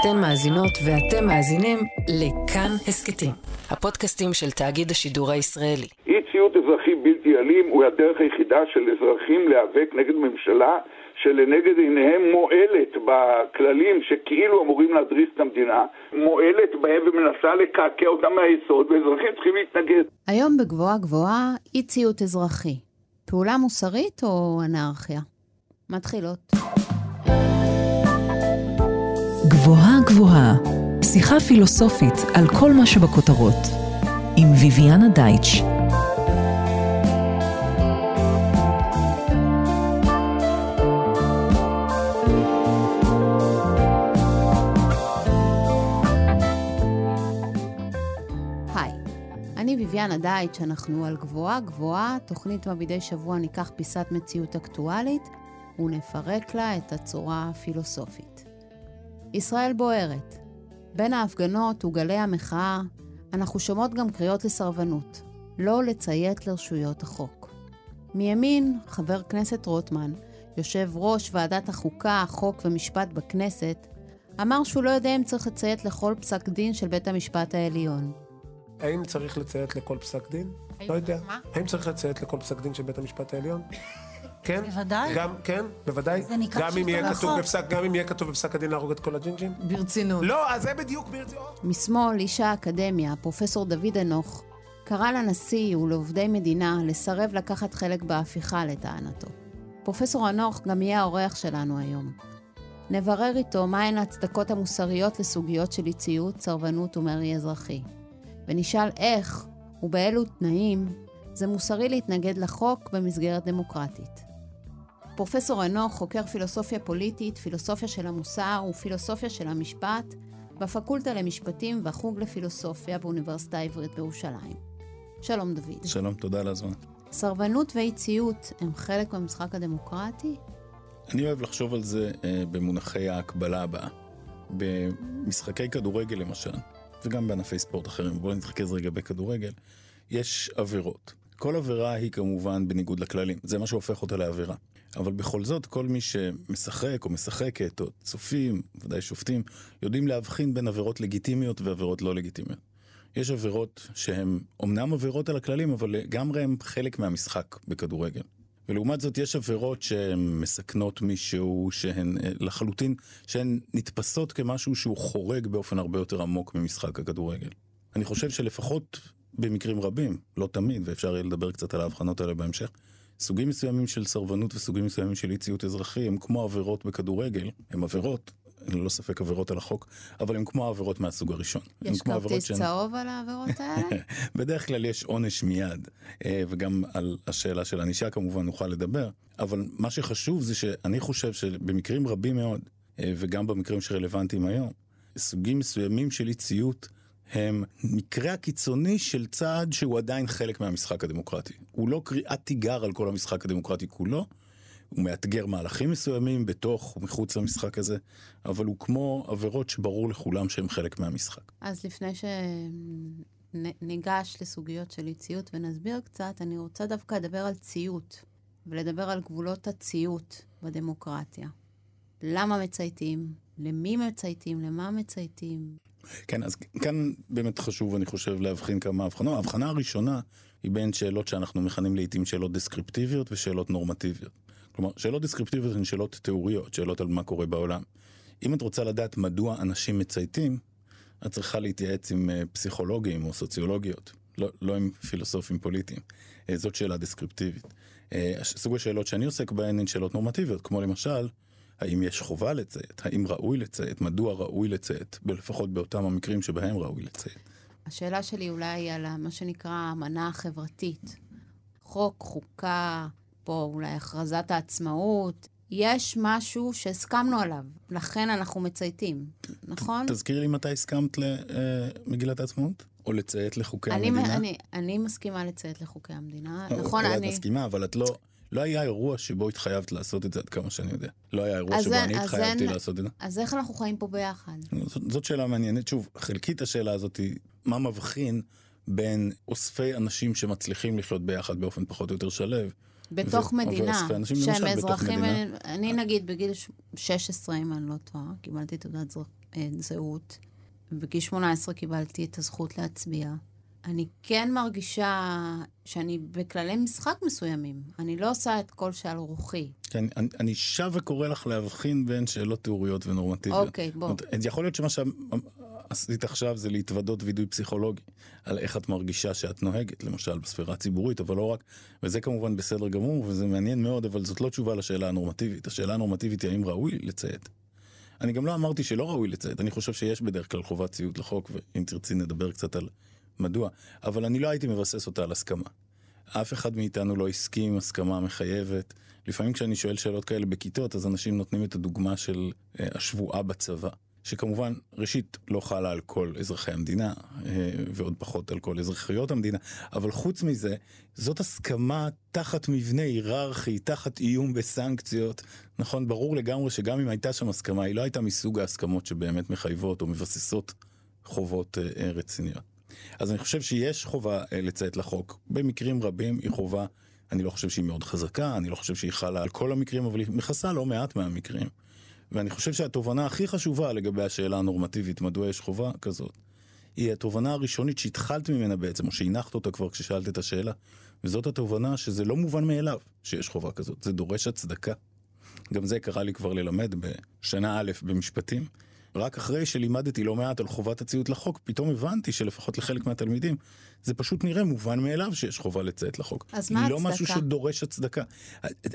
אתן מאזינות ואתם מאזינים לכאן הסכתים, הפודקאסטים של תאגיד השידור הישראלי. אי ציות אזרחי בלתי אלים הוא הדרך היחידה של אזרחים להיאבק נגד ממשלה שלנגד עיניהם מועלת בכללים שכאילו אמורים להדריס את המדינה, מועלת בהם ומנסה לקעקע אותם מהיסוד, ואזרחים צריכים להתנגד. היום בגבוהה גבוהה אי ציות אזרחי. פעולה מוסרית או אנרכיה? מתחילות. גבוהה גבוהה, שיחה פילוסופית על כל מה שבכותרות, עם ויviana דייטש. היי, אני ויviana דייטש, אנחנו על גבוהה גבוהה, תוכנית בה מדי שבוע ניקח פיסת מציאות אקטואלית ונפרק לה את הצורה הפילוסופית. ישראל בוערת. בין ההפגנות וגלי המחאה, אנחנו שומעות גם קריאות לסרבנות, לא לציית לרשויות החוק. מימין, חבר כנסת רוטמן, יושב ראש ועדת החוקה, חוק ומשפט בכנסת, אמר שהוא לא יודע אם צריך לציית לכל פסק דין של בית המשפט העליון. האם צריך לציית לכל פסק דין? לא יודע. מה? האם צריך לציית לכל פסק דין של בית המשפט העליון? כן? בוודאי. גם, כן, בוודאי. גם אם. בפסק, גם אם יהיה כתוב בפסק הדין להרוג את כל הג'ינג'ים? ברצינות. לא, אז זה בדיוק ברצינות. משמאל, איש האקדמיה, פרופסור דוד אנוך, קרא לנשיא ולעובדי מדינה לסרב לקחת חלק בהפיכה לטענתו. פרופסור אנוך גם יהיה האורח שלנו היום. נברר איתו מהן ההצדקות המוסריות לסוגיות של אי ציות, סרבנות ומרי אזרחי. ונשאל איך ובאילו תנאים זה מוסרי להתנגד לחוק במסגרת דמוקרטית. פרופסור אנוך חוקר פילוסופיה פוליטית, פילוסופיה של המוסר ופילוסופיה של המשפט בפקולטה למשפטים והחוג לפילוסופיה באוניברסיטה העברית בירושלים. שלום דוד. שלום, תודה על הזמן. סרבנות ואי ציות הם חלק מהמשחק הדמוקרטי? אני אוהב לחשוב על זה אה, במונחי ההקבלה הבאה. במשחקי כדורגל למשל, וגם בענפי ספורט אחרים, בואו נתרכז רגע בכדורגל, יש עבירות. כל עבירה היא כמובן בניגוד לכללים, זה מה שהופך אותה לעבירה. אבל בכל זאת, כל מי שמשחק או משחקת, או צופים, ודאי שופטים, יודעים להבחין בין עבירות לגיטימיות ועבירות לא לגיטימיות. יש עבירות שהן אומנם עבירות על הכללים, אבל לגמרי הן חלק מהמשחק בכדורגל. ולעומת זאת יש עבירות שהן מסכנות מישהו, שהן אה, לחלוטין, שהן נתפסות כמשהו שהוא חורג באופן הרבה יותר עמוק ממשחק הכדורגל. אני חושב שלפחות במקרים רבים, לא תמיד, ואפשר יהיה לדבר קצת על ההבחנות האלה בהמשך, סוגים מסוימים של סרבנות וסוגים מסוימים של אי ציות אזרחי הם כמו עבירות בכדורגל, הם עבירות, ללא ספק עבירות על החוק, אבל הם כמו העבירות מהסוג הראשון. יש עבירות כרטיס שהן- צהוב על העבירות האלה? בדרך כלל יש עונש מיד, אה, וגם על השאלה של ענישה כמובן נוכל לדבר, אבל מה שחשוב זה שאני חושב שבמקרים רבים מאוד, אה, וגם במקרים שרלוונטיים היום, סוגים מסוימים של אי ציות הם מקרה הקיצוני של צעד שהוא עדיין חלק מהמשחק הדמוקרטי. הוא לא קריאת תיגר על כל המשחק הדמוקרטי כולו, הוא מאתגר מהלכים מסוימים בתוך ומחוץ למשחק הזה, אבל הוא כמו עבירות שברור לכולם שהן חלק מהמשחק. אז לפני שניגש לסוגיות של אי ציות ונסביר קצת, אני רוצה דווקא לדבר על ציות, ולדבר על גבולות הציות בדמוקרטיה. למה מצייתים? למי מצייתים? למה מצייתים? כן, אז כאן באמת חשוב, אני חושב, להבחין כמה הבחנות. ההבחנה הראשונה היא בין שאלות שאנחנו מכנים לעיתים שאלות דסקריפטיביות ושאלות נורמטיביות. כלומר, שאלות דסקריפטיביות הן שאלות תיאוריות, שאלות על מה קורה בעולם. אם את רוצה לדעת מדוע אנשים מצייתים, את צריכה להתייעץ עם אה, פסיכולוגים או סוציולוגיות, לא, לא עם פילוסופים פוליטיים. אה, זאת שאלה דסקריפטיבית. אה, סוג השאלות שאני עוסק בהן הן שאלות נורמטיביות, כמו למשל, האם יש חובה לציית? האם ראוי לציית? מדוע ראוי לציית? לפחות באותם המקרים שבהם ראוי לציית. השאלה שלי אולי היא על מה שנקרא האמנה החברתית. חוק, חוקה, פה אולי הכרזת העצמאות. יש משהו שהסכמנו עליו, לכן אנחנו מצייתים, נכון? תזכירי לי מתי הסכמת למגילת העצמאות? או לציית לחוקי אני, המדינה? אני, אני מסכימה לציית לחוקי המדינה, לא, נכון? אני... את מסכימה, אבל את לא... לא היה אירוע שבו התחייבת לעשות את זה, עד כמה שאני יודע. לא היה אירוע שבו אני התחייבתי אין- לעשות את זה. אז איך אנחנו חיים פה ביחד? זאת, זאת שאלה מעניינת. שוב, חלקית השאלה הזאת היא, מה מבחין בין אוספי אנשים שמצליחים לחיות ביחד באופן פחות או יותר שלו, בתוך ו- מדינה, אנשים שהם אזרחים, מדינה. אני נגיד בגיל ש- 16, אם אני לא טועה, קיבלתי תעודת אה, זהות, ובגיל 18 קיבלתי את הזכות להצביע. אני כן מרגישה שאני בכללי משחק מסוימים. אני לא עושה את כל שעל רוחי. כן, אני, אני שב וקורא לך להבחין בין שאלות תיאוריות ונורמטיביות. אוקיי, בוא. זאת יכול להיות שמה שעשית עכשיו זה להתוודות וידוי פסיכולוגי, על איך את מרגישה שאת נוהגת, למשל בספירה הציבורית, אבל לא רק, וזה כמובן בסדר גמור, וזה מעניין מאוד, אבל זאת לא תשובה לשאלה הנורמטיבית. השאלה הנורמטיבית היא האם ראוי לציית. אני גם לא אמרתי שלא ראוי לציית, אני חושב שיש בדרך כלל חובת ציות לחוק, ואם תרצי נדבר קצת על מדוע, אבל אני לא הייתי מבסס אותה על הסכמה. אף אחד מאיתנו לא הסכים הסכמה מחייבת. לפעמים כשאני שואל שאלות כאלה בכיתות, אז אנשים נותנים את הדוגמה של אה, השבועה בצבא. שכמובן, ראשית, לא חלה על כל אזרחי המדינה, אה, ועוד פחות על כל אזרחיות המדינה, אבל חוץ מזה, זאת הסכמה תחת מבנה היררכי, תחת איום בסנקציות. נכון, ברור לגמרי שגם אם הייתה שם הסכמה, היא לא הייתה מסוג ההסכמות שבאמת מחייבות או מבססות חובות אה, אה, רציניות. אז אני חושב שיש חובה אה, לציית לחוק. במקרים רבים היא חובה, אני לא חושב שהיא מאוד חזקה, אני לא חושב שהיא חלה על כל המקרים, אבל היא מכסה לא מעט מהמקרים. ואני חושב שהתובנה הכי חשובה לגבי השאלה הנורמטיבית, מדוע יש חובה כזאת, היא התובנה הראשונית שהתחלת ממנה בעצם, או שהנחת אותה כבר כששאלת את השאלה, וזאת התובנה שזה לא מובן מאליו שיש חובה כזאת, זה דורש הצדקה. גם זה קרה לי כבר ללמד בשנה א' במשפטים. רק אחרי שלימדתי לא מעט על חובת הציות לחוק, פתאום הבנתי שלפחות לחלק מהתלמידים, זה פשוט נראה מובן מאליו שיש חובה לציית לחוק. אז מה לא ההצדקה? משהו שדורש הצדקה.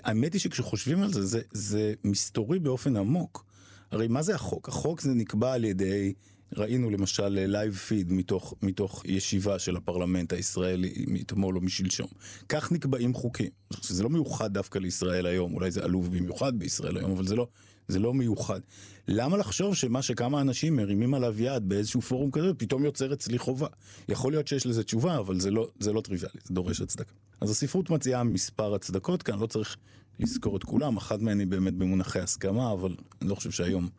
האמת היא שכשחושבים על זה, זה, זה מסתורי באופן עמוק. הרי מה זה החוק? החוק זה נקבע על ידי, ראינו למשל live feed מתוך, מתוך ישיבה של הפרלמנט הישראלי מאתמול או משלשום. כך נקבעים חוקים. זה לא מיוחד דווקא לישראל היום, אולי זה עלוב במיוחד בישראל היום, אבל זה לא, זה לא מיוחד. למה לחשוב שמה שכמה אנשים מרימים עליו יד באיזשהו פורום כזה, פתאום יוצר אצלי חובה? יכול להיות שיש לזה תשובה, אבל זה לא, זה לא טריוויאלי, זה דורש הצדקה. אז הספרות מציעה מספר הצדקות כאן, לא צריך לזכור את כולם, אחת מהן היא באמת במונחי הסכמה, אבל אני לא חושב שהיום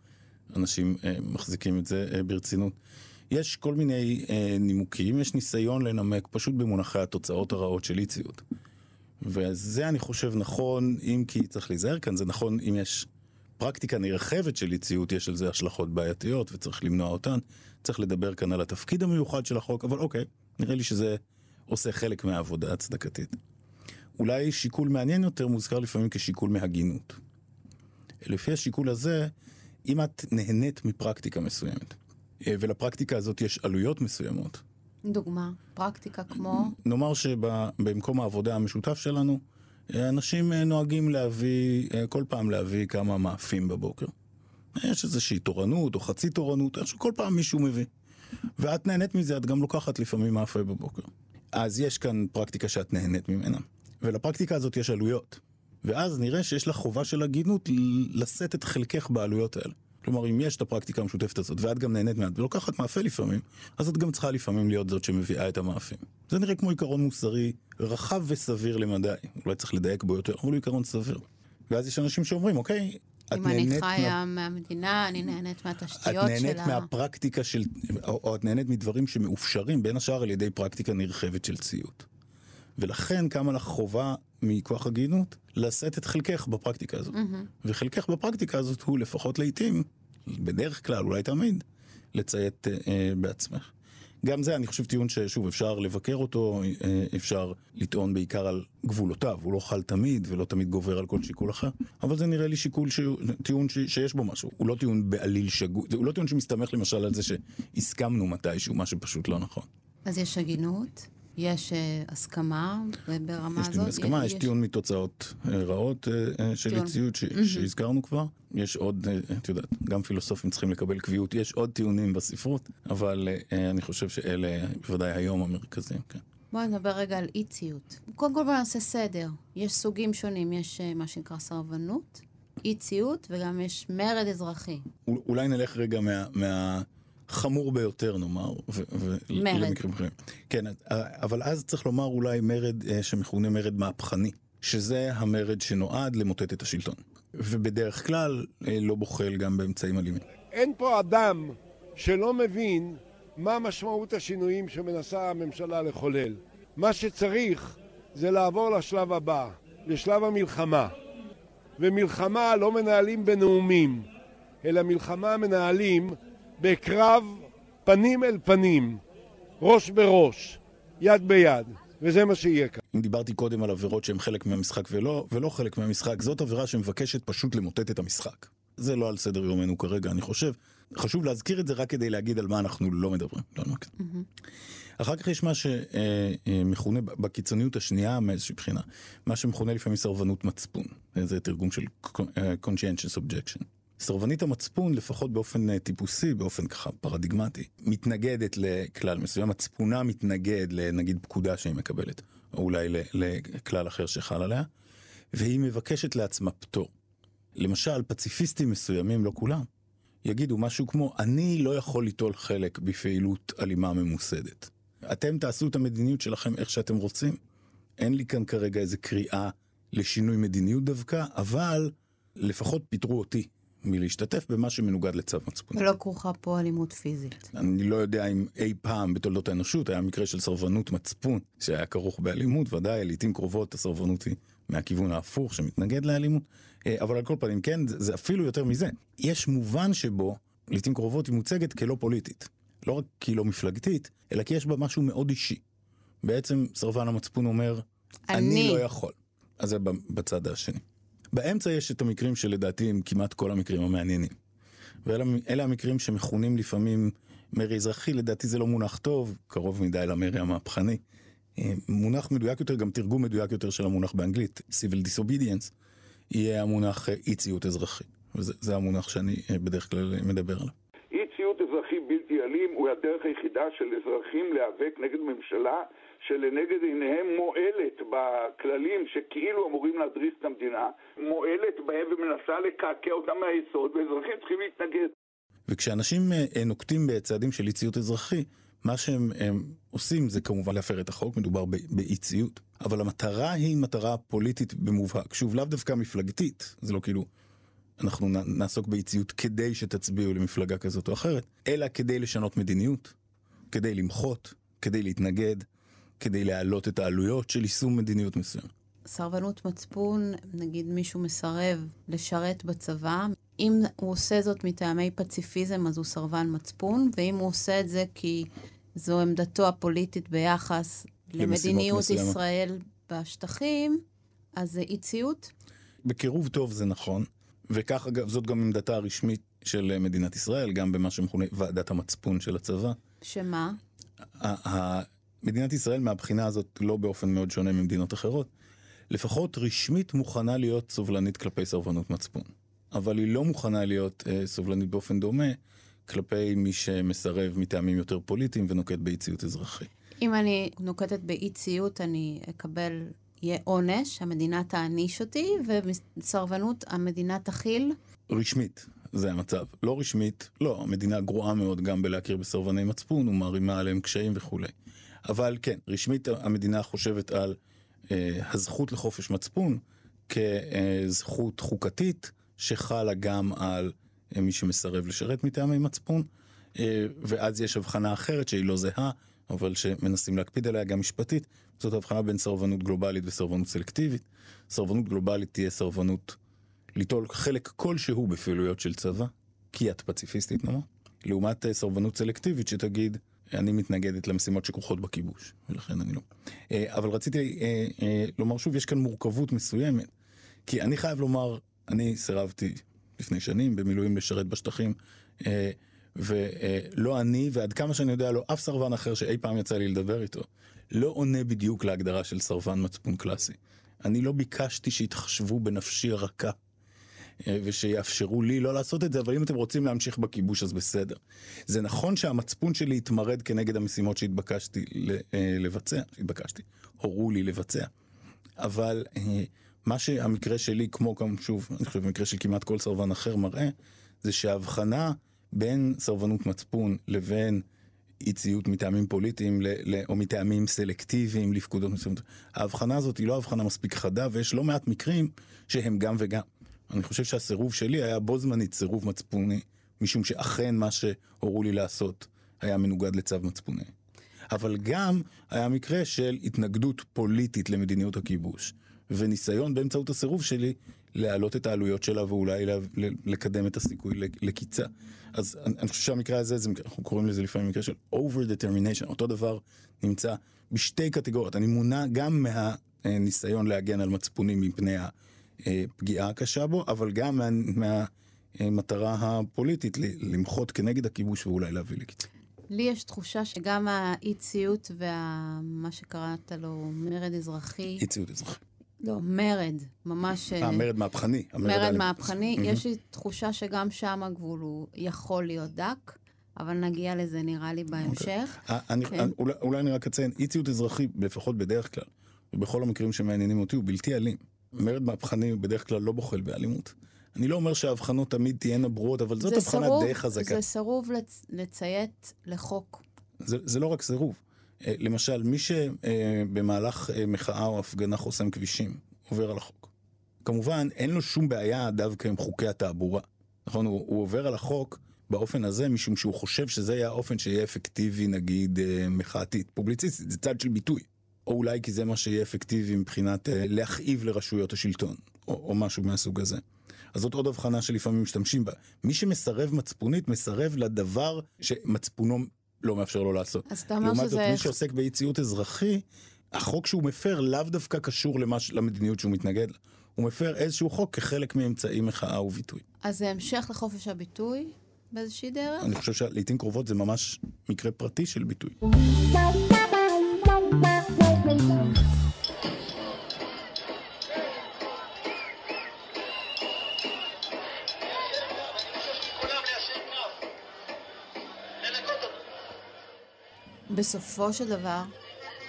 אנשים אה, מחזיקים את זה אה, ברצינות. יש כל מיני אה, נימוקים, יש ניסיון לנמק פשוט במונחי התוצאות הרעות של אי ציות. וזה אני חושב נכון, אם כי צריך להיזהר כאן, זה נכון אם יש פרקטיקה נרחבת של אי ציות, יש על זה השלכות בעייתיות וצריך למנוע אותן. צריך לדבר כאן על התפקיד המיוחד של החוק, אבל אוקיי, נראה לי שזה עושה חלק מהעבודה הצדקתית. אולי שיקול מעניין יותר מוזכר לפעמים כשיקול מהגינות. לפי השיקול הזה, אם את נהנית מפרקטיקה מסוימת, אה, ולפרקטיקה הזאת יש עלויות מסוימות, דוגמה, פרקטיקה כמו... נאמר שבמקום העבודה המשותף שלנו, אנשים אה, נוהגים להביא, אה, כל פעם להביא כמה מאפים בבוקר. יש איזושהי תורנות או חצי תורנות, איך שכל פעם מישהו מביא. ואת נהנית מזה, את גם לוקחת לפעמים מאפה בבוקר. אז יש כאן פרקטיקה שאת נהנית ממנה. ולפרקטיקה הזאת יש עלויות. ואז נראה שיש לך חובה של הגינות לשאת את חלקך בעלויות האלה. כלומר, אם יש את הפרקטיקה המשותפת הזאת, ואת גם נהנית מעט ולוקחת מאפה לפעמים, אז את גם צריכה לפעמים להיות זאת שמביאה את המאפים. זה נראה כמו עיקרון מוסרי רחב וסביר למדי. אולי צריך לדייק בו יותר, אבל הוא עיקרון סביר. ואז יש אנשים שאומרים, אוקיי, את אם אני נהנית חיה מהמדינה, אני נהנית את מהתשתיות שלה. נהנית מהפרקטיקה של, או, או את נהנית מדברים שמאופשרים בין השאר על ידי פרקטיקה נרחבת של ציות. ולכן קמה לך חובה מכוח הגינות לשאת את חלקך בפרקטיקה הזאת. וחלקך בפרקטיקה הזאת הוא לפחות לעיתים, בדרך כלל, אולי תמיד, לציית אה, אה, בעצמך. גם זה, אני חושב, טיעון ששוב, אפשר לבקר אותו, אה, אפשר לטעון בעיקר על גבולותיו, הוא לא חל תמיד ולא תמיד גובר על כל שיקול אחר, אבל זה נראה לי שיקול, שהוא, טיעון ש, שיש בו משהו, הוא לא טיעון בעליל שגוי, הוא לא טיעון שמסתמך למשל על זה שהסכמנו מתישהו, מה שפשוט לא נכון. אז יש הגינות, יש אה, הסכמה, וברמה יש הזאת... טיעון הסכמה, יש טיעון מתוצאות אה, רעות אה, של טיעון. אי-ציות ש- שהזכרנו כבר. יש עוד, את יודעת, גם פילוסופים צריכים לקבל קביעות, יש עוד טיעונים בספרות, אבל אני חושב שאלה בוודאי היום המרכזיים, כן. בואי נדבר רגע על אי-ציות. קודם כל בואו נעשה סדר. יש סוגים שונים, יש מה שנקרא סרבנות, אי-ציות, וגם יש מרד אזרחי. אול- אולי נלך רגע מה... מה... חמור ביותר נאמר, ו- ו- מרד. למקרים אחרים. כן, אז- אבל אז צריך לומר אולי מרד אה, שמכונה מרד מהפכני, שזה המרד שנועד למוטט את השלטון. ובדרך כלל אה, לא בוחל גם באמצעים אלימים. אין פה אדם שלא מבין מה משמעות השינויים שמנסה הממשלה לחולל. מה שצריך זה לעבור לשלב הבא. לשלב המלחמה. ומלחמה לא מנהלים בנאומים, אלא מלחמה מנהלים בקרב פנים אל פנים, ראש בראש, יד ביד, וזה מה שיהיה כאן. אם דיברתי קודם על עבירות שהן חלק מהמשחק ולא, ולא חלק מהמשחק, זאת עבירה שמבקשת פשוט למוטט את המשחק. זה לא על סדר יומנו כרגע, אני חושב. חשוב להזכיר את זה רק כדי להגיד על מה אנחנו לא מדברים. לא על מה... mm-hmm. אחר כך יש מה שמכונה בקיצוניות השנייה מאיזושהי בחינה, מה שמכונה לפעמים סרבנות מצפון, זה תרגום של conscientious objection. סרבנית המצפון, לפחות באופן אה, טיפוסי, באופן ככה פרדיגמטי, מתנגדת לכלל מסוים, מצפונה מתנגד לנגיד פקודה שהיא מקבלת, או אולי לכלל אחר שחל עליה, והיא מבקשת לעצמה פטור. למשל, פציפיסטים מסוימים, לא כולם, יגידו משהו כמו, אני לא יכול ליטול חלק בפעילות אלימה ממוסדת. אתם תעשו את המדיניות שלכם איך שאתם רוצים. אין לי כאן כרגע איזה קריאה לשינוי מדיניות דווקא, אבל לפחות פיטרו אותי מלהשתתף במה שמנוגד לצו מצפוני. ולא כרוכה פה אלימות פיזית. אני לא יודע אם אי פעם בתולדות האנושות היה מקרה של סרבנות מצפון שהיה כרוך באלימות, ודאי לעיתים קרובות הסרבנות היא מהכיוון ההפוך שמתנגד לאלימות, אה, אבל על כל פנים כן, זה, זה אפילו יותר מזה. יש מובן שבו לעיתים קרובות היא מוצגת כלא פוליטית. לא רק כי היא לא מפלגתית, אלא כי יש בה משהו מאוד אישי. בעצם סרבן המצפון אומר, אני, אני לא יכול. אז זה בצד השני. באמצע יש את המקרים שלדעתי הם כמעט כל המקרים המעניינים. ואלה המקרים שמכונים לפעמים מרי אזרחי, לדעתי זה לא מונח טוב, קרוב מדי למרי המהפכני. אה, מונח מדויק יותר, גם תרגום מדויק יותר של המונח באנגלית, civil disobedience, יהיה המונח אה, אי ציות אזרחי. וזה המונח שאני אה, בדרך כלל מדבר עליו. אלים הוא הדרך היחידה של אזרחים להיאבק נגד ממשלה שלנגד עיניהם מועלת בכללים שכאילו אמורים להדריס את המדינה, מועלת בהם ומנסה לקעקע אותם מהיסוד, ואזרחים צריכים להתנגד. וכשאנשים אה, נוקטים בצעדים של אי ציות אזרחי, מה שהם עושים זה כמובן להפר את החוק, מדובר באי ציות, אבל המטרה היא מטרה פוליטית במובהק. שוב, לאו דווקא מפלגתית, זה לא כאילו אנחנו נעסוק באי-ציות כדי שתצביעו למפלגה כזאת או אחרת, אלא כדי לשנות מדיניות, כדי למחות, כדי להתנגד, כדי להעלות את העלויות של יישום מדיניות מסוים. סרבנות מצפון, נגיד מישהו מסרב לשרת בצבא, אם הוא עושה זאת מטעמי פציפיזם, אז הוא סרבן מצפון, ואם הוא עושה את זה כי זו עמדתו הפוליטית ביחס למדיניות מסוימה. ישראל בשטחים, אז זה אי ציות? בקירוב טוב זה נכון. וכך אגב, זאת גם עמדתה הרשמית של מדינת ישראל, גם במה שמכונה ועדת המצפון של הצבא. שמה? מדינת ישראל מהבחינה הזאת לא באופן מאוד שונה ממדינות אחרות, לפחות רשמית מוכנה להיות סובלנית כלפי סרבנות מצפון. אבל היא לא מוכנה להיות אה, סובלנית באופן דומה כלפי מי שמסרב מטעמים יותר פוליטיים ונוקט באי ציות אזרחי. אם אני נוקטת באי ציות, אני אקבל יהיה עונש, המדינה תעניש אותי, ובסרבנות המדינה תכיל? רשמית, זה המצב. לא רשמית, לא, המדינה גרועה מאוד גם בלהכיר בסרבני מצפון ומערימה עליהם קשיים וכולי. אבל כן, רשמית המדינה חושבת על אה, הזכות לחופש מצפון כזכות חוקתית שחלה גם על אה, מי שמסרב לשרת מטעמי מצפון, אה, ואז יש הבחנה אחרת שהיא לא זהה, אבל שמנסים להקפיד עליה גם משפטית, זאת הבחנה בין סרבנות גלובלית וסרבנות סלקטיבית. סרבנות גלובלית תהיה סרבנות ליטול חלק כלשהו בפעילויות של צבא, כי את פציפיסטית נאמר, לעומת אה, סרבנות סלקטיבית שתגיד, אני מתנגדת למשימות שכרוכות בכיבוש, ולכן אני לא. אה, אבל רציתי אה, לומר שוב, יש כאן מורכבות מסוימת, כי אני חייב לומר, אני סירבתי לפני שנים במילואים לשרת בשטחים, ולא אני, ועד כמה שאני יודע, לא אף סרבן אחר שאי פעם יצא לי לדבר איתו, לא עונה בדיוק להגדרה של סרבן מצפון קלאסי. אני לא ביקשתי שיתחשבו בנפשי הרכה. אה, ושיאפשרו לי לא לעשות את זה, אבל אם אתם רוצים להמשיך בכיבוש אז בסדר. זה נכון שהמצפון שלי התמרד כנגד המשימות שהתבקשתי אה, לבצע, שהתבקשתי, הורו לי לבצע. אבל אה, מה שהמקרה שלי, כמו גם, שוב, אני חושב, במקרה של כמעט כל סרבן אחר מראה, זה שההבחנה בין סרבנות מצפון לבין אי ציות מטעמים פוליטיים או מטעמים סלקטיביים לפקודות מסוימות. ההבחנה הזאת היא לא הבחנה מספיק חדה ויש לא מעט מקרים שהם גם וגם. אני חושב שהסירוב שלי היה בו זמנית סירוב מצפוני, משום שאכן מה שהורו לי לעשות היה מנוגד לצו מצפוני. אבל גם היה מקרה של התנגדות פוליטית למדיניות הכיבוש. וניסיון באמצעות הסירוב שלי להעלות את העלויות שלה ואולי לה, לקדם את הסיכוי לקיצה. אז אני, אני חושב שהמקרה הזה, זה, אנחנו קוראים לזה לפעמים מקרה של over determination, אותו דבר נמצא בשתי קטגוריות. אני מונע גם מהניסיון להגן על מצפוני מפני הפגיעה הקשה בו, אבל גם מה, מהמטרה הפוליטית למחות כנגד הכיבוש ואולי להביא לקיצה. לי יש תחושה שגם האי ציות ומה שקראת לו מרד אזרחי... אי ציות אזרחי. לא, מרד, ממש... אה, מרד מהפכני. מרד מהפכני. יש לי תחושה שגם שם הגבול הוא יכול להיות דק, אבל נגיע לזה נראה לי בהמשך. Okay. אני, כן. אולי, אולי אני רק אציין, אי ציות אזרחי, לפחות בדרך כלל, ובכל המקרים שמעניינים אותי, הוא בלתי אלים. מרד מהפכני בדרך כלל לא בוחל באלימות. אני לא אומר שההבחנות תמיד תהיינה ברורות, אבל זאת הבחנה די חזקה. זה סירוב לצ... לציית לחוק. זה, זה לא רק סירוב. אה, למשל, מי שבמהלך אה, מחאה או הפגנה חוסם כבישים, עובר על החוק. כמובן, אין לו שום בעיה דווקא עם חוקי התעבורה. נכון? הוא, הוא עובר על החוק באופן הזה, משום שהוא חושב שזה יהיה האופן שיהיה אפקטיבי, נגיד, אה, מחאתית, פובליציסטית, זה צד של ביטוי. או אולי כי זה מה שיהיה אפקטיבי מבחינת להכאיב לרשויות השלטון, או, או משהו מהסוג הזה. אז זאת עוד הבחנה שלפעמים משתמשים בה. מי שמסרב מצפונית, מסרב לדבר שמצפונו לא מאפשר לו לעשות. אז אתה אומר שזה... לעומת זאת, מי שעוסק באי ציות אזרחי, החוק שהוא מפר לאו דווקא קשור למש... למדיניות שהוא מתנגד לה. הוא מפר איזשהו חוק כחלק מאמצעי מחאה וביטוי. אז זה המשך לחופש הביטוי באיזושהי דרך? אני חושב שלעיתים קרובות זה ממש מקרה פרטי של ביטוי. בסופו של דבר,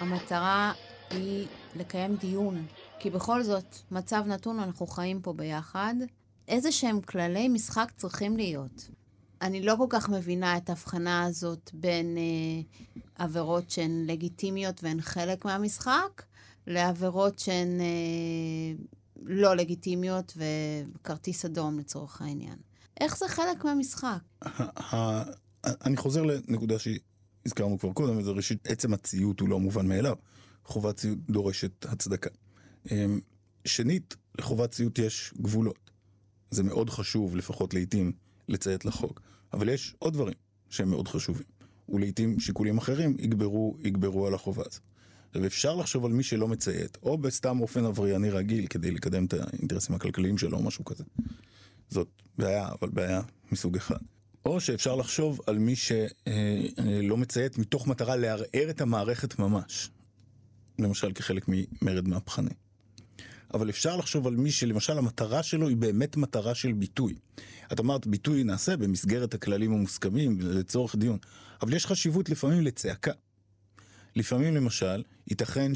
המטרה היא לקיים דיון. כי בכל זאת, מצב נתון, אנחנו חיים פה ביחד. איזה שהם כללי משחק צריכים להיות. אני לא כל כך מבינה את ההבחנה הזאת בין אה, עבירות שהן לגיטימיות והן חלק מהמשחק, לעבירות שהן אה, לא לגיטימיות וכרטיס אדום לצורך העניין. איך זה חלק מהמשחק? אני חוזר לנקודה שהיא הזכרנו כבר קודם, וזה ראשית, עצם הציות הוא לא מובן מאליו. חובת ציות דורשת הצדקה. אמ, שנית, לחובת ציות יש גבולות. זה מאוד חשוב, לפחות לעיתים, לציית לחוק. אבל יש עוד דברים שהם מאוד חשובים. ולעיתים שיקולים אחרים יגברו, יגברו על החובה הזאת. עכשיו אפשר לחשוב על מי שלא מציית, או בסתם אופן עברייני רגיל כדי לקדם את האינטרסים הכלכליים שלו או משהו כזה. זאת בעיה, אבל בעיה מסוג אחד. או שאפשר לחשוב על מי שלא מציית מתוך מטרה לערער את המערכת ממש. למשל כחלק ממרד מהפכני. אבל אפשר לחשוב על מי שלמשל המטרה שלו היא באמת מטרה של ביטוי. את אמרת ביטוי נעשה במסגרת הכללים המוסכמים לצורך דיון, אבל יש חשיבות לפעמים לצעקה. לפעמים למשל, ייתכן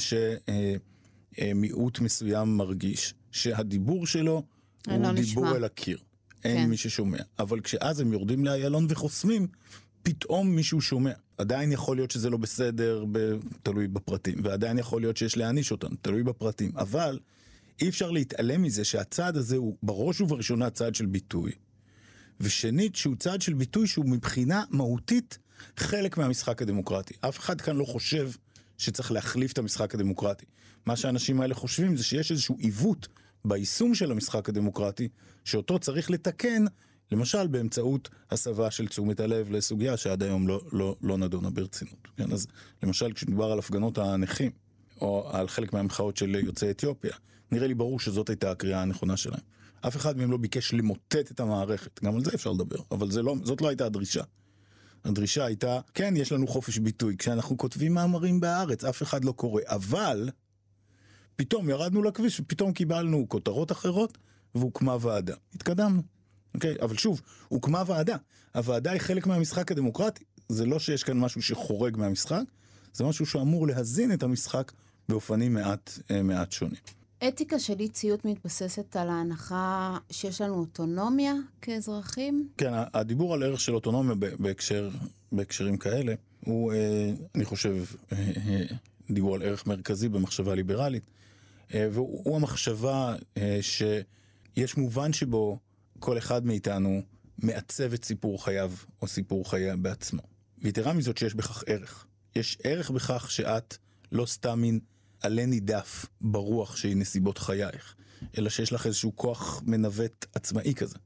שמיעוט מסוים מרגיש שהדיבור שלו הוא דיבור נשמע. אל הקיר. אין כן. מי ששומע. אבל כשאז הם יורדים לאיילון וחוסמים, פתאום מישהו שומע. עדיין יכול להיות שזה לא בסדר, ב... תלוי בפרטים, ועדיין יכול להיות שיש להעניש אותם, תלוי בפרטים. אבל אי אפשר להתעלם מזה שהצעד הזה הוא בראש ובראשונה צעד של ביטוי. ושנית, שהוא צעד של ביטוי שהוא מבחינה מהותית חלק מהמשחק הדמוקרטי. אף אחד כאן לא חושב שצריך להחליף את המשחק הדמוקרטי. מה שהאנשים האלה חושבים זה שיש איזשהו עיוות ביישום של המשחק הדמוקרטי, שאותו צריך לתקן, למשל באמצעות הסבה של תשומת הלב לסוגיה שעד היום לא, לא, לא נדונה ברצינות. כן, אז למשל כשדובר על הפגנות הנכים, או על חלק מהמחאות של יוצאי אתיופיה, נראה לי ברור שזאת הייתה הקריאה הנכונה שלהם. אף אחד מהם לא ביקש למוטט את המערכת, גם על זה אפשר לדבר, אבל לא, זאת לא הייתה הדרישה. הדרישה הייתה, כן, יש לנו חופש ביטוי, כשאנחנו כותבים מאמרים בהארץ, אף אחד לא קורא, אבל פתאום ירדנו לכביש ופתאום קיבלנו כותרות אחרות והוקמה ועדה. התקדמנו. אוקיי? אבל שוב, הוקמה ועדה. הוועדה היא חלק מהמשחק הדמוקרטי. זה לא שיש כאן משהו שחורג מהמשחק, זה משהו שאמור להזין את המשחק באופנים מעט, אה, מעט שונים. אתיקה של אי ציות מתבססת על ההנחה שיש לנו אוטונומיה כאזרחים? כן, הדיבור על ערך של אוטונומיה בהקשר, בהקשרים כאלה, הוא, אה, אני חושב, אה, דיבור על ערך מרכזי במחשבה ליברלית. אה, והוא המחשבה אה, שיש מובן שבו כל אחד מאיתנו מעצב את סיפור חייו או סיפור חייה בעצמו. ויתרה מזאת שיש בכך ערך. יש ערך בכך שאת לא סתם מין עלה נידף ברוח שהיא נסיבות חייך, אלא שיש לך איזשהו כוח מנווט עצמאי כזה,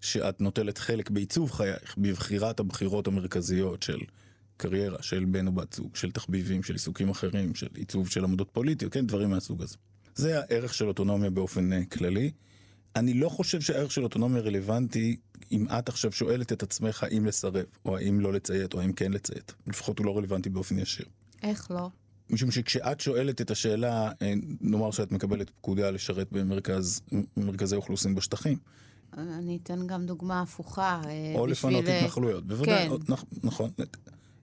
שאת נוטלת חלק בעיצוב חייך, בבחירת הבחירות המרכזיות של קריירה, של בן או בת זוג, של תחביבים, של עיסוקים אחרים, של עיצוב של עמדות פוליטיות, כן, דברים מהסוג הזה. זה הערך של אוטונומיה באופן uh, כללי. אני לא חושב שהערך של אוטונומיה רלוונטי אם את עכשיו שואלת את עצמך האם לסרב, או האם לא לציית, או האם כן לציית. לפחות הוא לא רלוונטי באופן ישיר. איך לא? משום שכשאת שואלת את השאלה, אה, נאמר שאת מקבלת פקודה לשרת במרכזי אוכלוסין בשטחים. אני אתן גם דוגמה הפוכה. אה, או בשביל... לפנות התנחלויות, בוודאי, כן. נכון.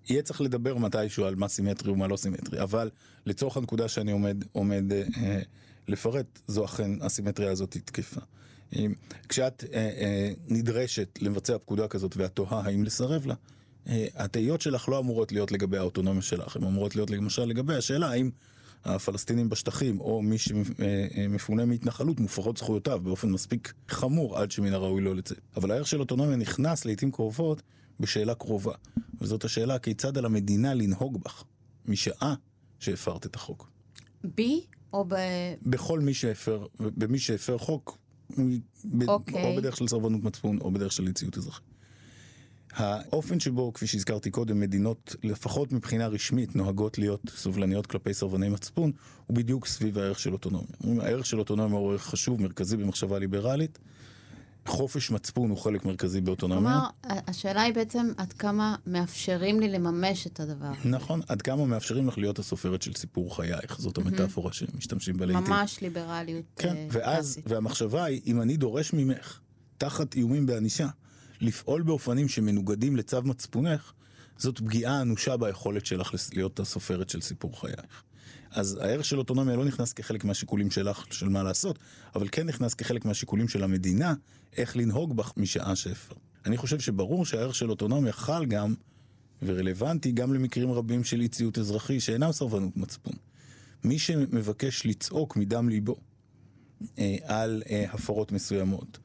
יהיה צריך לדבר מתישהו על מה סימטרי ומה לא סימטרי, אבל לצורך הנקודה שאני עומד, עומד אה, לפרט, זו אכן הסימטריה הזאת תקפה. כשאת אה, אה, נדרשת לבצע פקודה כזאת ואת תוהה האם לסרב לה, אה, התהיות שלך לא אמורות להיות לגבי האוטונומיה שלך, הן אמורות להיות למשל לגבי השאלה האם הפלסטינים בשטחים או מי שמפונה מהתנחלות מופרות זכויותיו באופן מספיק חמור עד שמן הראוי לא לצאת. אבל הערך של אוטונומיה נכנס לעיתים קרובות בשאלה קרובה, וזאת השאלה כיצד על המדינה לנהוג בך משעה שהפרת את החוק. בי או ב... בכל מי שהפר, במי שהפר חוק, אוקיי. או בדרך של סרבנות מצפון או בדרך של אי-ציות אזרחי. האופן שבו, כפי שהזכרתי קודם, מדינות, לפחות מבחינה רשמית, נוהגות להיות סובלניות כלפי סרבני מצפון, הוא בדיוק סביב הערך של אוטונומיה. הערך של אוטונומיה הוא ערך חשוב, מרכזי במחשבה ליברלית. חופש מצפון הוא חלק מרכזי באוטונומיה. כלומר, השאלה היא בעצם עד כמה מאפשרים לי לממש את הדבר. נכון, עד כמה מאפשרים לך להיות הסופרת של סיפור חייך, זאת המטאפורה שמשתמשים בה לעיתים. ממש ליברליות כן, uh, ואז. והמחשבה היא, אם אני דורש ממך, תחת איומים בענישה, לפעול באופנים שמנוגדים לצו מצפונך, זאת פגיעה אנושה ביכולת שלך להיות הסופרת של סיפור חייך. אז הערך של אוטונומיה לא נכנס כחלק מהשיקולים שלך, של מה לעשות, אבל כן נכנס כחלק מהשיקולים של המדינה, איך לנהוג בך משעה שהפר. אני חושב שברור שהערך של אוטונומיה חל גם, ורלוונטי גם למקרים רבים של אי ציות אזרחי שאינם סרבנות מצפון. מי שמבקש לצעוק מדם ליבו אה, על אה, הפרות מסוימות,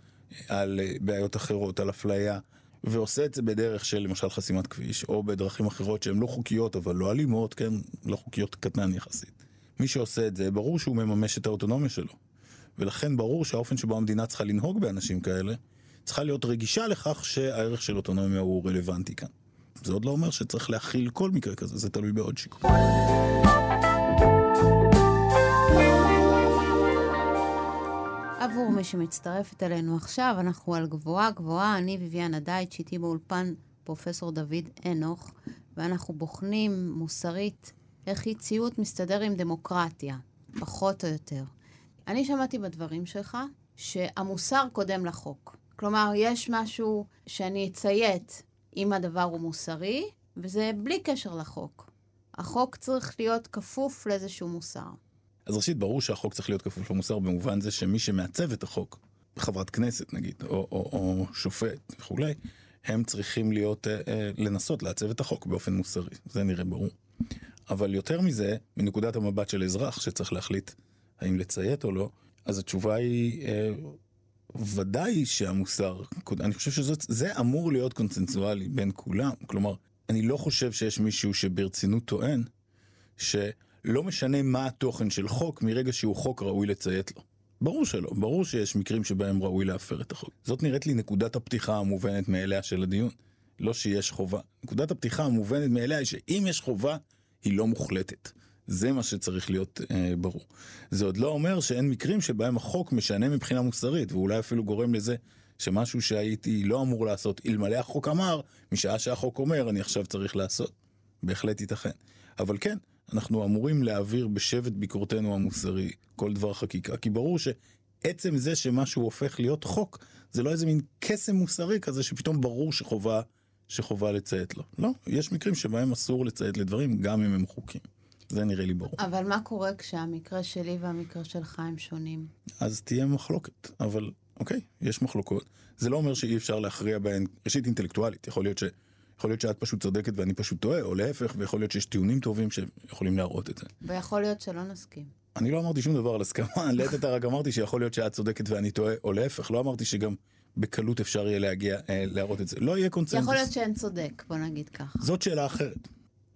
על אה, בעיות אחרות, על אפליה, ועושה את זה בדרך של למשל חסימת כביש, או בדרכים אחרות שהן לא חוקיות אבל לא אלימות, כן, לא חוקיות קטנן יחסית. מי שעושה את זה, ברור שהוא מממש את האוטונומיה שלו. ולכן ברור שהאופן שבו המדינה צריכה לנהוג באנשים כאלה, צריכה להיות רגישה לכך שהערך של אוטונומיה הוא רלוונטי כאן. זה עוד לא אומר שצריך להכיל כל מקרה כזה, זה תלוי בעוד שיקול. עבור מי שמצטרפת אלינו עכשיו, אנחנו על גבוהה גבוהה, אני ביביאנה דייטש, איתי באולפן פרופסור דוד אנוך, ואנחנו בוחנים מוסרית איך אי ציות מסתדר עם דמוקרטיה, פחות או יותר. אני שמעתי בדברים שלך שהמוסר קודם לחוק. כלומר, יש משהו שאני אציית אם הדבר הוא מוסרי, וזה בלי קשר לחוק. החוק צריך להיות כפוף לאיזשהו מוסר. אז ראשית, ברור שהחוק צריך להיות כפוף למוסר במובן זה שמי שמעצב את החוק, חברת כנסת נגיד, או, או, או שופט וכולי, הם צריכים להיות, אה, אה, לנסות לעצב את החוק באופן מוסרי, זה נראה ברור. אבל יותר מזה, מנקודת המבט של אזרח שצריך להחליט האם לציית או לא, אז התשובה היא אה, ודאי שהמוסר, אני חושב שזה אמור להיות קונצנזואלי בין כולם, כלומר, אני לא חושב שיש מישהו שברצינות טוען שלא משנה מה התוכן של חוק, מרגע שהוא חוק ראוי לציית לו. ברור שלא, ברור שיש מקרים שבהם ראוי להפר את החוק. זאת נראית לי נקודת הפתיחה המובנת מאליה של הדיון. לא שיש חובה. נקודת הפתיחה המובנת מאליה היא שאם יש חובה, היא לא מוחלטת. זה מה שצריך להיות אה, ברור. זה עוד לא אומר שאין מקרים שבהם החוק משנה מבחינה מוסרית, ואולי אפילו גורם לזה שמשהו שהייתי לא אמור לעשות, אלמלא החוק אמר, משעה שהחוק אומר, אני עכשיו צריך לעשות. בהחלט ייתכן. אבל כן, אנחנו אמורים להעביר בשבט ביקורתנו המוסרי כל דבר חקיקה, כי ברור שעצם זה שמשהו הופך להיות חוק, זה לא איזה מין קסם מוסרי כזה שפתאום ברור שחובה, שחובה לציית לו. לא, יש מקרים שבהם אסור לציית לדברים גם אם הם חוקים. זה נראה לי ברור. אבל מה קורה כשהמקרה שלי והמקרה שלך הם שונים? אז תהיה מחלוקת, אבל אוקיי, יש מחלוקות. זה לא אומר שאי אפשר להכריע בהן, ראשית אינטלקטואלית, יכול להיות ש... יכול להיות שאת פשוט צודקת ואני פשוט טועה, או להפך, ויכול להיות שיש טיעונים טובים שיכולים להראות את זה. ויכול להיות שלא נסכים. אני לא אמרתי שום דבר על הסכמה, לעת עתה רק אמרתי שיכול להיות שאת צודקת ואני טועה, או להפך, לא אמרתי שגם בקלות אפשר יהיה להגיע, אה, להראות את זה. לא יהיה קונצנזוס. יכול להיות שאין צודק, בוא נגיד ככה. זאת שאלה אחרת.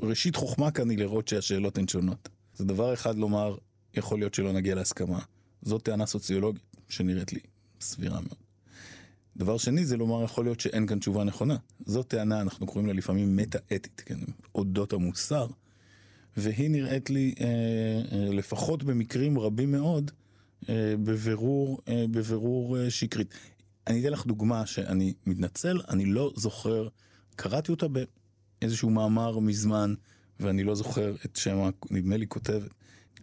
ראשית חוכמה כאן היא לראות שהשאלות הן שונות. זה דבר אחד לומר, יכול להיות שלא נגיע להסכמה. זאת טענה סוציולוגית שנראית לי סבירה מאוד. דבר שני זה לומר יכול להיות שאין כאן תשובה נכונה. זאת טענה, אנחנו קוראים לה לפעמים מטה-אתית, כן, אודות המוסר, והיא נראית לי, אה, אה, לפחות במקרים רבים מאוד, אה, בבירור, אה, בבירור אה, שקרית. אני אתן לך דוגמה שאני מתנצל, אני לא זוכר, קראתי אותה באיזשהו מאמר מזמן, ואני לא זוכר את שם, נדמה לי כותבת.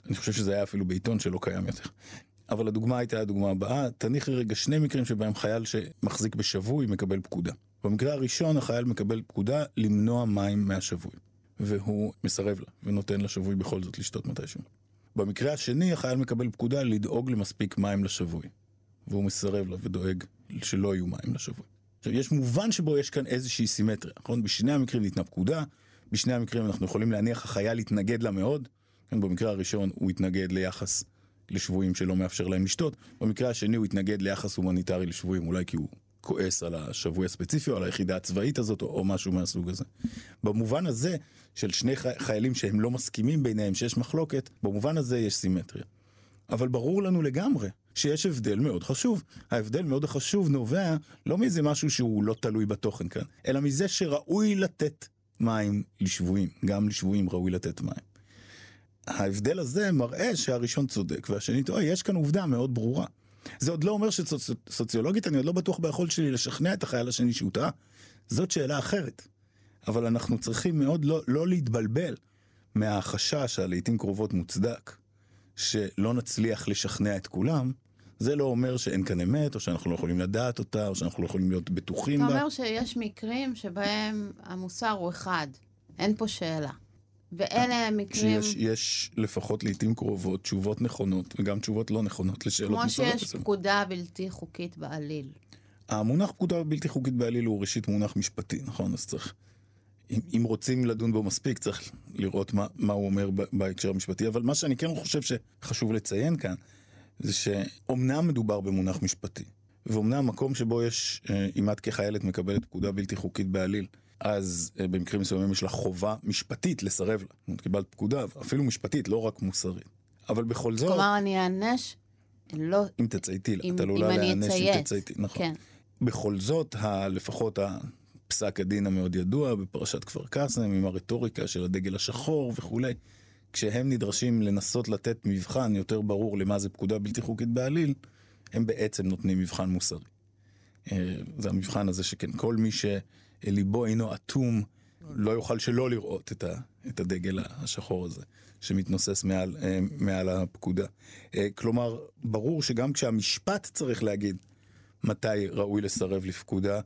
אני חושב שזה היה אפילו בעיתון שלא קיים יותר. אבל הדוגמה הייתה הדוגמה הבאה, תניחי רגע שני מקרים שבהם חייל שמחזיק בשבוי מקבל פקודה. במקרה הראשון החייל מקבל פקודה למנוע מים מהשבוי, והוא מסרב לה ונותן לשבוי בכל זאת לשתות מתישהו. במקרה השני החייל מקבל פקודה לדאוג למספיק מים לשבוי, והוא מסרב לה ודואג שלא יהיו מים לשבוי. עכשיו, יש מובן שבו יש כאן איזושהי סימטריה, נכון? בשני המקרים ניתנה פקודה, בשני המקרים אנחנו יכולים להניח החייל יתנגד לה מאוד, כן, במקרה הראשון הוא התנגד ליחס לשבויים שלא מאפשר להם לשתות, במקרה השני הוא התנגד ליחס הומניטרי לשבויים, אולי כי הוא כועס על השבוי הספציפי או על היחידה הצבאית הזאת או, או משהו מהסוג הזה. במובן הזה של שני חיילים שהם לא מסכימים ביניהם, שיש מחלוקת, במובן הזה יש סימטריה. אבל ברור לנו לגמרי שיש הבדל מאוד חשוב. ההבדל מאוד חשוב נובע לא מאיזה משהו שהוא לא תלוי בתוכן כאן, אלא מזה שראוי לתת מים לשבויים, גם לשבויים ראוי לתת מים. ההבדל הזה מראה שהראשון צודק והשני טועה, יש כאן עובדה מאוד ברורה. זה עוד לא אומר שסוציולוגית אני עוד לא בטוח ביכולת שלי לשכנע את החייל השני שהוא טעה. זאת שאלה אחרת. אבל אנחנו צריכים מאוד לא, לא להתבלבל מהחשש הלעיתים קרובות מוצדק, שלא נצליח לשכנע את כולם. זה לא אומר שאין כאן אמת, או שאנחנו לא יכולים לדעת אותה, או שאנחנו לא יכולים להיות בטוחים בה. אתה אומר שיש מקרים שבהם המוסר הוא אחד, אין פה שאלה. ואלה המקרים... שיש יש לפחות לעיתים קרובות תשובות נכונות וגם תשובות לא נכונות לשאלות מסוימות. כמו שיש פקודה בלתי חוקית בעליל. המונח פקודה בלתי חוקית בעליל הוא ראשית מונח משפטי, נכון? אז צריך... אם, אם רוצים לדון בו מספיק, צריך לראות מה, מה הוא אומר בהקשר המשפטי. אבל מה שאני כן חושב שחשוב לציין כאן, זה שאומנם מדובר במונח משפטי, ואומנם מקום שבו יש, אה, אם את כחיילת מקבלת פקודה בלתי חוקית בעליל, אז אה, במקרים מסוימים יש לך חובה משפטית לסרב לה. קיבלת פקודה, אפילו משפטית, לא רק מוסרית. אבל בכל זאת... כלומר, אני אענש, לא... אם תצייתי לה, את עלולה להיענש אם תצייתי, נכון. כן. בכל זאת, ה, לפחות הפסק הדין המאוד ידוע בפרשת כפר קאסם, עם הרטוריקה של הדגל השחור וכולי, כשהם נדרשים לנסות לתת מבחן יותר ברור למה זה פקודה בלתי חוקית בעליל, הם בעצם נותנים מבחן מוסרי. אה, זה המבחן הזה שכן, כל מי ש... ליבו אינו אטום, לא יוכל שלא לראות את, ה, את הדגל השחור הזה שמתנוסס מעל, אה, מעל הפקודה. אה, כלומר, ברור שגם כשהמשפט צריך להגיד מתי ראוי לסרב לפקודה,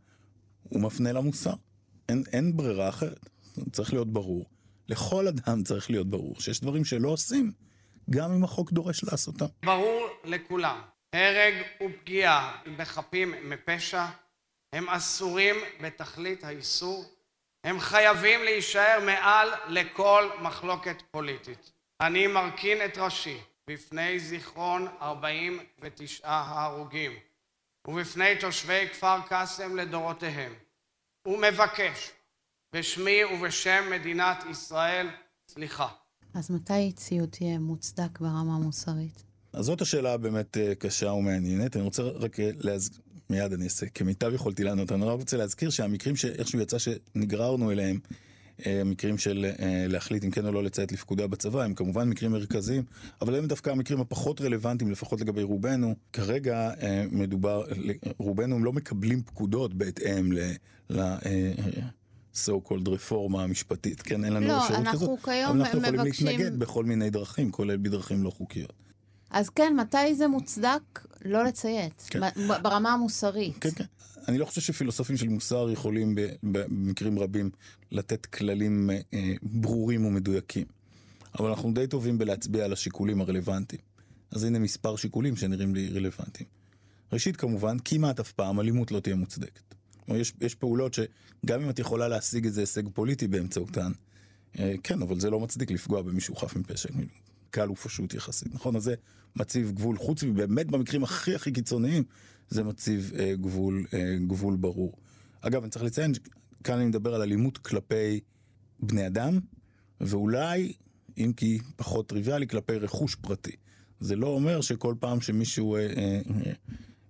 הוא מפנה למוסר. אין, אין ברירה אחרת. צריך להיות ברור. לכל אדם צריך להיות ברור שיש דברים שלא עושים, גם אם החוק דורש לעשותם. ברור לכולם, הרג ופגיעה בחפים מפשע הם אסורים בתכלית האיסור, הם חייבים להישאר מעל לכל מחלוקת פוליטית. אני מרכין את ראשי בפני זיכרון 49 ההרוגים ובפני תושבי כפר קאסם לדורותיהם ומבקש בשמי ובשם מדינת ישראל סליחה. אז מתי ציות תהיה מוצדק ברמה המוסרית? אז זאת השאלה באמת אה, קשה ומעניינת. אני רוצה רק אה, להז... מיד אני אעשה כמיטב יכולתי לענות. אני רק רוצה להזכיר שהמקרים שאיכשהו יצא שנגררנו אליהם, אה, המקרים של אה, להחליט אם כן או לא לציית לפקודה בצבא, הם כמובן מקרים מרכזיים, אבל הם דווקא המקרים הפחות רלוונטיים, לפחות לגבי רובנו. כרגע אה, מדובר, רובנו לא מקבלים פקודות בהתאם ל... so called רפורמה המשפטית, כן? אין לנו לא, אפשרות כזאת. לא, אנחנו כיום מבקשים... אבל אנחנו יכולים להתנגד בכל מיני דרכים, כולל בדרכים לא חוקיות. אז כן, מתי זה מוצדק לא לציית? כן. ברמה המוסרית. כן, כן. אני לא חושב שפילוסופים של מוסר יכולים במקרים רבים לתת כללים אה, ברורים ומדויקים. אבל אנחנו די טובים בלהצביע על השיקולים הרלוונטיים. אז הנה מספר שיקולים שנראים לי רלוונטיים. ראשית, כמובן, כמעט אף פעם אלימות לא תהיה מוצדקת. יש, יש פעולות שגם אם את יכולה להשיג איזה הישג פוליטי באמצעותן, אה, כן, אבל זה לא מצדיק לפגוע במישהו חף מפשע. קל ופשוט יחסית, נכון? אז זה מציב גבול, חוץ מבאמת במקרים הכי הכי קיצוניים, זה מציב אה, גבול, אה, גבול ברור. אגב, אני צריך לציין, כאן אני מדבר על אלימות כלפי בני אדם, ואולי, אם כי פחות טריוויאלי, כלפי רכוש פרטי. זה לא אומר שכל פעם שמישהו, אה, אה, אה,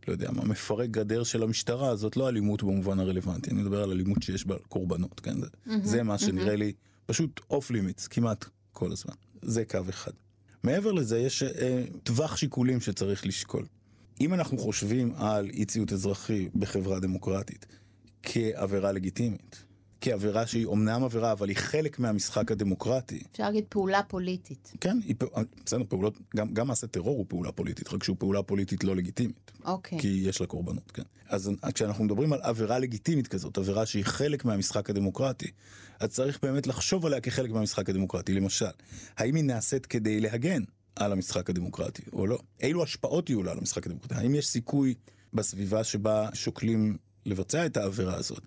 לא יודע מה, מפרק גדר של המשטרה, זאת לא אלימות במובן הרלוונטי. אני מדבר על אלימות שיש בה קורבנות, כן? זה, זה מה שנראה לי פשוט off limits, כמעט כל הזמן. זה קו אחד. מעבר לזה, יש אה, טווח שיקולים שצריך לשקול. אם אנחנו חושבים על אי ציות אזרחי בחברה דמוקרטית כעבירה לגיטימית, כעבירה שהיא אומנם עבירה, אבל היא חלק מהמשחק הדמוקרטי. אפשר להגיד פעולה פוליטית. כן, היא, בסדר, פעולות, גם, גם מעשה טרור הוא פעולה פוליטית, רק שהוא פעולה פוליטית לא לגיטימית. אוקיי. כי יש לה קורבנות, כן. אז כשאנחנו מדברים על עבירה לגיטימית כזאת, עבירה שהיא חלק מהמשחק הדמוקרטי, אז צריך באמת לחשוב עליה כחלק מהמשחק הדמוקרטי. למשל, האם היא נעשית כדי להגן על המשחק הדמוקרטי או לא? אילו השפעות יהיו לה על המשחק הדמוקרטי? האם יש סיכוי בסביבה שבה שוקלים לבצע את העבירה הזאת?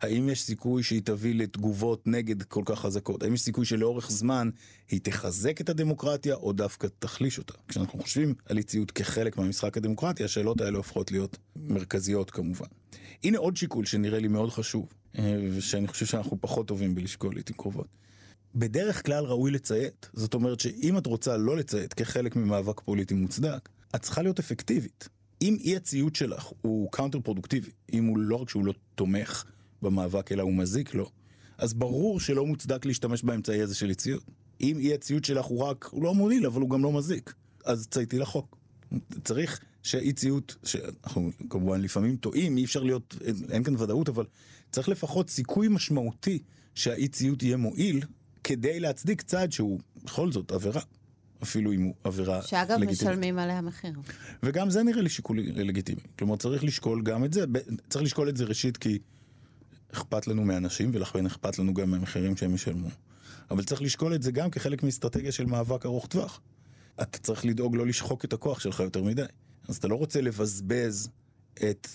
האם יש סיכוי שהיא תביא לתגובות נגד כל כך חזקות? האם יש סיכוי שלאורך זמן היא תחזק את הדמוקרטיה או דווקא תחליש אותה? כשאנחנו חושבים על אי-ציות כחלק מהמשחק הדמוקרטי, השאלות האלה הופכות להיות מרכזיות כמובן. הנה עוד שיקול שנראה לי מאוד חשוב, אה, ושאני חושב שאנחנו פחות טובים בלשקול לעיתים קרובות. בדרך כלל ראוי לציית. זאת אומרת שאם את רוצה לא לציית כחלק ממאבק פוליטי מוצדק, את צריכה להיות אפקטיבית. אם אי הציות שלך הוא counter productive, אם הוא לא רק שהוא לא תומך במאבק אלא הוא מזיק לו, אז ברור שלא מוצדק להשתמש באמצעי הזה של אי-ציות. אם אי הציות שלך הוא רק, הוא לא מועיל אבל הוא גם לא מזיק, אז צייתי לחוק. צריך שאי ציות, שאנחנו כמובן לפעמים טועים, אי אפשר להיות, אין כאן ודאות, אבל צריך לפחות סיכוי משמעותי שהאי ציות יהיה מועיל, כדי להצדיק צעד שהוא בכל זאת עבירה. אפילו אם הוא עבירה שאגב, לגיטימית. שאגב, משלמים עליה מחיר. וגם זה נראה לי שיקול לגיטימי. כלומר, צריך לשקול גם את זה. צריך לשקול את זה ראשית כי אכפת לנו מאנשים, ולכן אכפת לנו גם מהמחירים שהם ישלמו. אבל צריך לשקול את זה גם כחלק מאסטרטגיה של מאבק ארוך טווח. אתה צריך לדאוג לא לשחוק את הכוח שלך יותר מדי. אז אתה לא רוצה לבזבז את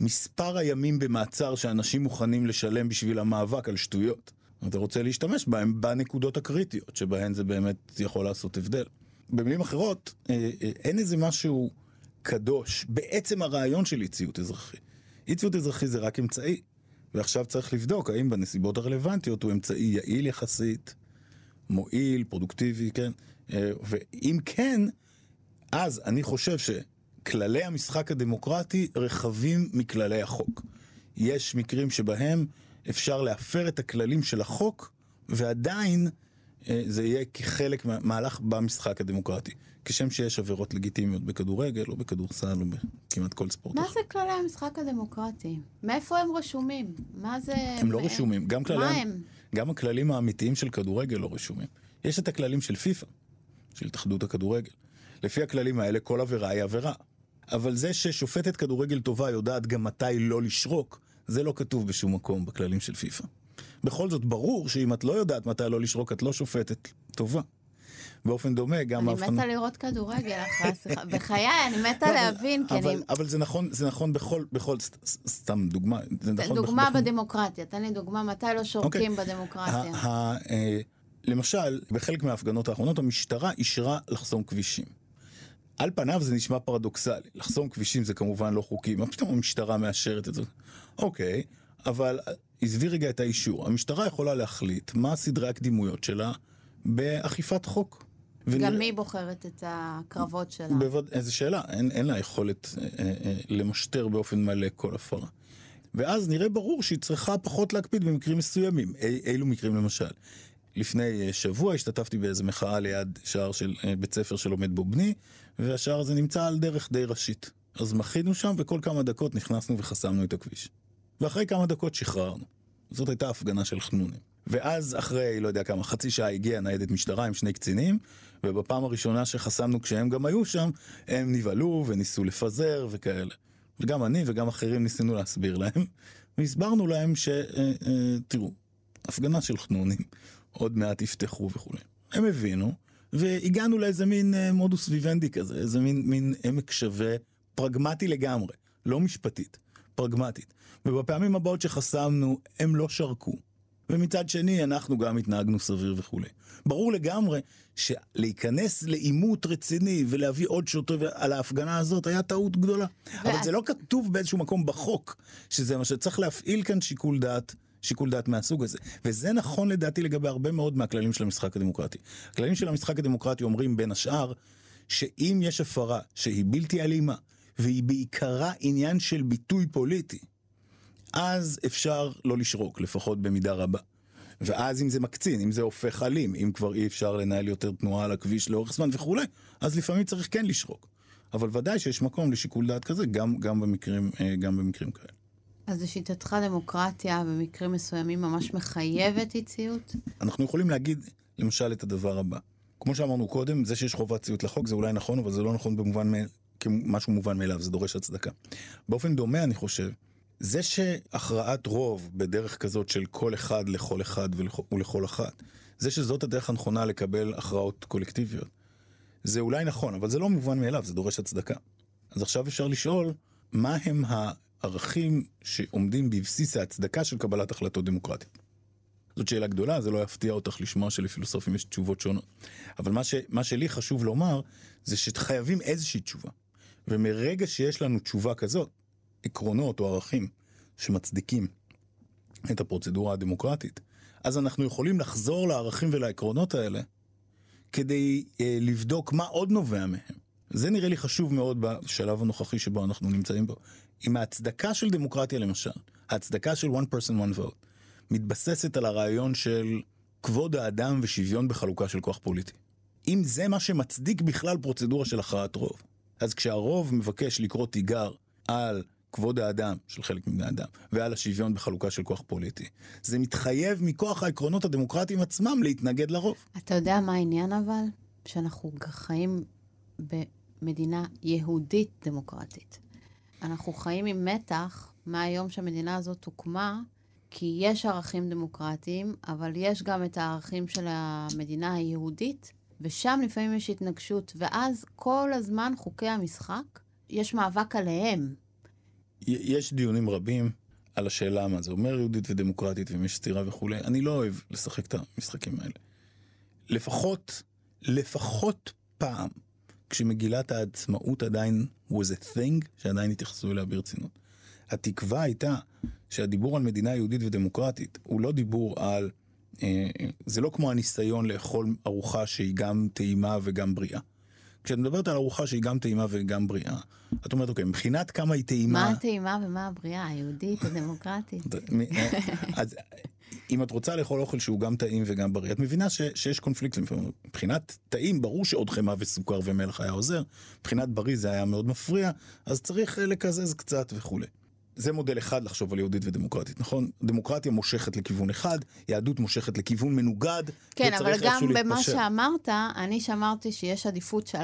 מספר הימים במעצר שאנשים מוכנים לשלם בשביל המאבק על שטויות. אתה רוצה להשתמש בהם בנקודות הקריטיות, שבהן זה באמת יכול לעשות הבדל. במילים אחרות, אה, אה, אין איזה משהו קדוש בעצם הרעיון של אי ציות אזרחי. אי ציות אזרחי זה רק אמצעי. ועכשיו צריך לבדוק האם בנסיבות הרלוונטיות הוא אמצעי יעיל יחסית, מועיל, פרודוקטיבי, כן? אה, ואם כן, אז אני חושב שכללי המשחק הדמוקרטי רחבים מכללי החוק. יש מקרים שבהם אפשר להפר את הכללים של החוק, ועדיין זה יהיה כחלק מהמהלך במשחק הדמוקרטי. כשם שיש עבירות לגיטימיות בכדורגל או בכדורסל או בכמעט כל ספורט אחר. מה זה כללי המשחק הדמוקרטי? מאיפה הם רשומים? מה זה... הם לא רשומים. גם כללי... מה הם? גם הכללים האמיתיים של כדורגל לא רשומים. יש את הכללים של פיפ"א, של התאחדות הכדורגל. לפי הכללים האלה כל עבירה היא עבירה. אבל זה ששופטת כדורגל טובה יודעת גם מתי לא לשרוק, זה לא כתוב בשום מקום בכללים של פיפ"א. בכל זאת, ברור שאם את לא יודעת מתי לא לשרוק, את לא שופטת טובה. באופן דומה, גם אני מתה לראות כדורגל אחרי השיחה. בחיי, אני מתה להבין, כי אני... אבל זה נכון, זה נכון בכל, בכל, סתם דוגמה. נכון דוגמה בדמוקרטיה, תן לי דוגמה מתי לא שורקים אוקיי. בדמוקרטיה. אה, למשל, בחלק מההפגנות האחרונות המשטרה אישרה לחסום כבישים. על פניו זה נשמע פרדוקסלי, לחסום כבישים זה כמובן לא חוקי, מה פתאום המשטרה מאשרת את זה? אוקיי, אבל עזבי רגע את האישור, המשטרה יכולה להחליט מה סדרי הקדימויות שלה באכיפת חוק. ונרא... גם מי בוחרת את הקרבות שלה? בווד... איזה שאלה, אין, אין לה יכולת אה, אה, אה, למשטר באופן מלא כל הפרה. ואז נראה ברור שהיא צריכה פחות להקפיד במקרים מסוימים. אי, אילו מקרים למשל? לפני אה, שבוע השתתפתי באיזה מחאה ליד שער של אה, בית ספר שלומד בו בני, והשער הזה נמצא על דרך די ראשית. אז מחינו שם וכל כמה דקות נכנסנו וחסמנו את הכביש. ואחרי כמה דקות שחררנו. זאת הייתה הפגנה של חנונים. ואז אחרי, לא יודע כמה, חצי שעה הגיעה ניידת משטרה עם שני קצינים, ובפעם הראשונה שחסמנו כשהם גם היו שם, הם נבהלו וניסו לפזר וכאלה. וגם אני וגם אחרים ניסינו להסביר להם, והסברנו להם ש... אה, אה, תראו, הפגנה של חנונים, עוד מעט יפתחו וכולי. הם הבינו, והגענו לאיזה מין אה, מודוס ויוונדי כזה, איזה מין, מין עמק שווה, פרגמטי לגמרי, לא משפטית, פרגמטית. ובפעמים הבאות שחסמנו, הם לא שרקו. ומצד שני, אנחנו גם התנהגנו סביר וכולי. ברור לגמרי שלהיכנס לעימות רציני ולהביא עוד שוטר על ההפגנה הזאת היה טעות גדולה. אבל זה לא כתוב באיזשהו מקום בחוק, שזה מה שצריך להפעיל כאן שיקול דעת. שיקול דעת מהסוג הזה. וזה נכון לדעתי לגבי הרבה מאוד מהכללים של המשחק הדמוקרטי. הכללים של המשחק הדמוקרטי אומרים בין השאר שאם יש הפרה שהיא בלתי אלימה, והיא בעיקרה עניין של ביטוי פוליטי, אז אפשר לא לשרוק, לפחות במידה רבה. ואז אם זה מקצין, אם זה הופך אלים, אם כבר אי אפשר לנהל יותר תנועה על הכביש לאורך זמן וכולי, אז לפעמים צריך כן לשרוק. אבל ודאי שיש מקום לשיקול דעת כזה, גם, גם, במקרים, אה, גם במקרים כאלה. אז לשיטתך דמוקרטיה במקרים מסוימים ממש מחייבת אי ציות? אנחנו יכולים להגיד, למשל, את הדבר הבא. כמו שאמרנו קודם, זה שיש חובת ציות לחוק זה אולי נכון, אבל זה לא נכון במובן, כמשהו מובן מאליו, זה דורש הצדקה. באופן דומה, אני חושב, זה שהכרעת רוב בדרך כזאת של כל אחד לכל אחד ולכל אחת, זה שזאת הדרך הנכונה לקבל הכרעות קולקטיביות, זה אולי נכון, אבל זה לא מובן מאליו, זה דורש הצדקה. אז עכשיו אפשר לשאול, מה הם הערכים שעומדים בבסיס ההצדקה של קבלת החלטות דמוקרטיות? זאת שאלה גדולה, זה לא יפתיע אותך לשמוע שלפילוסופים יש תשובות שונות. אבל מה, ש, מה שלי חשוב לומר, זה שחייבים איזושהי תשובה. ומרגע שיש לנו תשובה כזאת, עקרונות או ערכים שמצדיקים את הפרוצדורה הדמוקרטית, אז אנחנו יכולים לחזור לערכים ולעקרונות האלה כדי אה, לבדוק מה עוד נובע מהם. זה נראה לי חשוב מאוד בשלב הנוכחי שבו אנחנו נמצאים בו. עם ההצדקה של דמוקרטיה למשל, ההצדקה של one person one vote, מתבססת על הרעיון של כבוד האדם ושוויון בחלוקה של כוח פוליטי. אם זה מה שמצדיק בכלל פרוצדורה של הכרעת רוב, אז כשהרוב מבקש לקרוא תיגר על כבוד האדם של חלק מבני אדם, ועל השוויון בחלוקה של כוח פוליטי. זה מתחייב מכוח העקרונות הדמוקרטיים עצמם להתנגד לרוב. אתה יודע מה העניין אבל? שאנחנו חיים במדינה יהודית דמוקרטית. אנחנו חיים עם מתח מהיום שהמדינה הזאת הוקמה, כי יש ערכים דמוקרטיים, אבל יש גם את הערכים של המדינה היהודית, ושם לפעמים יש התנגשות, ואז כל הזמן חוקי המשחק, יש מאבק עליהם. יש דיונים רבים על השאלה מה זה אומר יהודית ודמוקרטית, ואם יש סתירה וכולי. אני לא אוהב לשחק את המשחקים האלה. לפחות, לפחות פעם, כשמגילת העצמאות עדיין was a thing, שעדיין התייחסו אליה ברצינות. התקווה הייתה שהדיבור על מדינה יהודית ודמוקרטית הוא לא דיבור על, אה, זה לא כמו הניסיון לאכול ארוחה שהיא גם טעימה וגם בריאה. כשאת מדברת על ארוחה שהיא גם טעימה וגם בריאה, את אומרת, אוקיי, מבחינת כמה היא טעימה... מה הטעימה ומה הבריאה, היהודית, הדמוקרטית? אה, אז אם את רוצה לאכול אוכל שהוא גם טעים וגם בריא, את מבינה ש, שיש קונפליקט. מבחינת טעים, ברור שעוד חמאה וסוכר ומלח היה עוזר, מבחינת בריא זה היה מאוד מפריע, אז צריך אה, לקזז קצת וכולי. זה מודל אחד לחשוב על יהודית ודמוקרטית, נכון? דמוקרטיה מושכת לכיוון אחד, יהדות מושכת לכיוון מנוגד, כן, אבל גם במה שאמרת, אני שמרתי שיש עדיפות של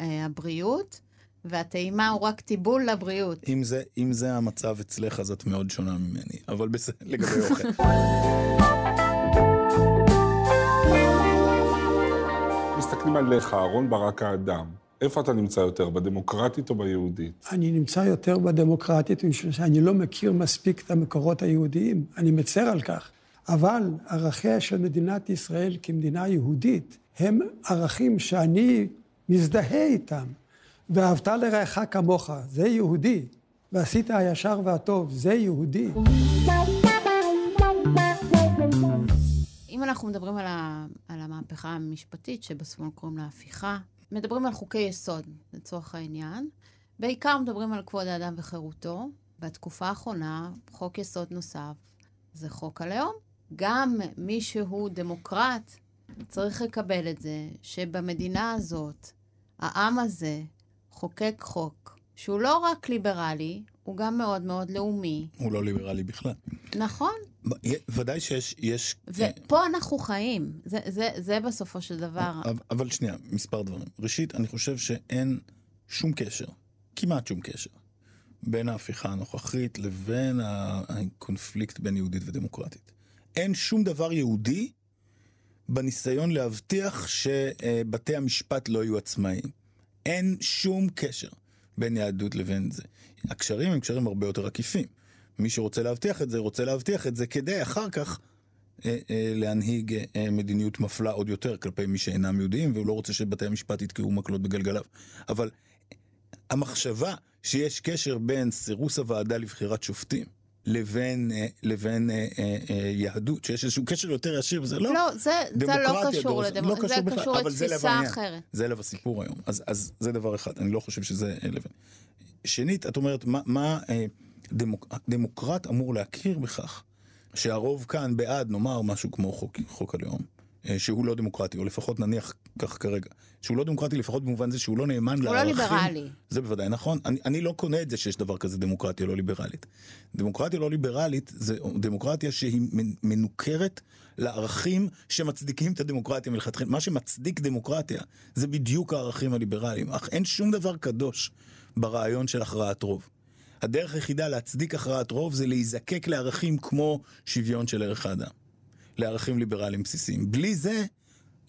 אה, הבריאות, והטעימה הוא רק טיבול לבריאות. אם זה, אם זה המצב אצלך, אז את מאוד שונה ממני, אבל בסדר, לגבי אוכל. מסתכלים עליך, אהרון ברק האדם. איפה אתה נמצא יותר, בדמוקרטית או ביהודית? אני נמצא יותר בדמוקרטית, משום שאני לא מכיר מספיק את המקורות היהודיים. אני מצר על כך. אבל ערכיה של מדינת ישראל כמדינה יהודית הם ערכים שאני מזדהה איתם. ואהבת לרעך כמוך, זה יהודי. ועשית הישר והטוב, זה יהודי. אם אנחנו מדברים על, ה, על המהפכה המשפטית, שבשמאל קוראים לה הפיכה, מדברים על חוקי יסוד, לצורך העניין. בעיקר מדברים על כבוד האדם וחירותו. בתקופה האחרונה, חוק יסוד נוסף זה חוק הלאום. גם מי שהוא דמוקרט צריך לקבל את זה שבמדינה הזאת, העם הזה חוקק חוק שהוא לא רק ליברלי, הוא גם מאוד מאוד לאומי. הוא לא ליברלי בכלל. נכון. ודאי שיש... יש... ופה אנחנו חיים, זה, זה, זה בסופו של דבר. אבל, אבל שנייה, מספר דברים. ראשית, אני חושב שאין שום קשר, כמעט שום קשר, בין ההפיכה הנוכחית לבין הקונפליקט בין יהודית ודמוקרטית. אין שום דבר יהודי בניסיון להבטיח שבתי המשפט לא יהיו עצמאיים. אין שום קשר בין יהדות לבין זה. הקשרים הם קשרים הרבה יותר עקיפים. מי שרוצה להבטיח את זה, רוצה להבטיח את זה כדי אחר כך אה, אה, להנהיג אה, מדיניות מפלה עוד יותר כלפי מי שאינם יהודים, והוא לא רוצה שבתי המשפט יתקעו מקלות בגלגליו. אבל המחשבה שיש קשר בין סירוס הוועדה לבחירת שופטים לבין, אה, לבין אה, אה, אה, יהדות, שיש איזשהו קשר יותר ישיר, וזה לא... לא, זה, זה לא דמוקרטיה קשור לדמוקרטיה, לא זה קשור קשור אבל זה לב לתפיסה. אחרת. זה לב הסיפור היום. אז, אז זה דבר אחד, אני לא חושב שזה אה, לב. שנית, את אומרת, מה, מה אה, דמוק, דמוקרט אמור להכיר בכך שהרוב כאן בעד, נאמר, משהו כמו חוק, חוק הלאום, אה, שהוא לא דמוקרטי, או לפחות נניח כך כרגע, שהוא לא דמוקרטי לפחות במובן זה שהוא לא נאמן הוא לא לערכים. ליברלי. זה בוודאי נכון. אני, אני לא קונה את זה שיש דבר כזה דמוקרטיה לא ליברלית. דמוקרטיה לא ליברלית זה דמוקרטיה שהיא מנ- מנוכרת לערכים שמצדיקים את הדמוקרטיה מלכתחילה. מה שמצדיק דמוקרטיה זה בדיוק הערכים הליברליים. אך אין שום דבר קדוש ברעיון של הכרעת רוב. הדרך היחידה להצדיק הכרעת רוב זה להיזקק לערכים כמו שוויון של ערך האדם. לערכים ליברליים בסיסיים. בלי זה,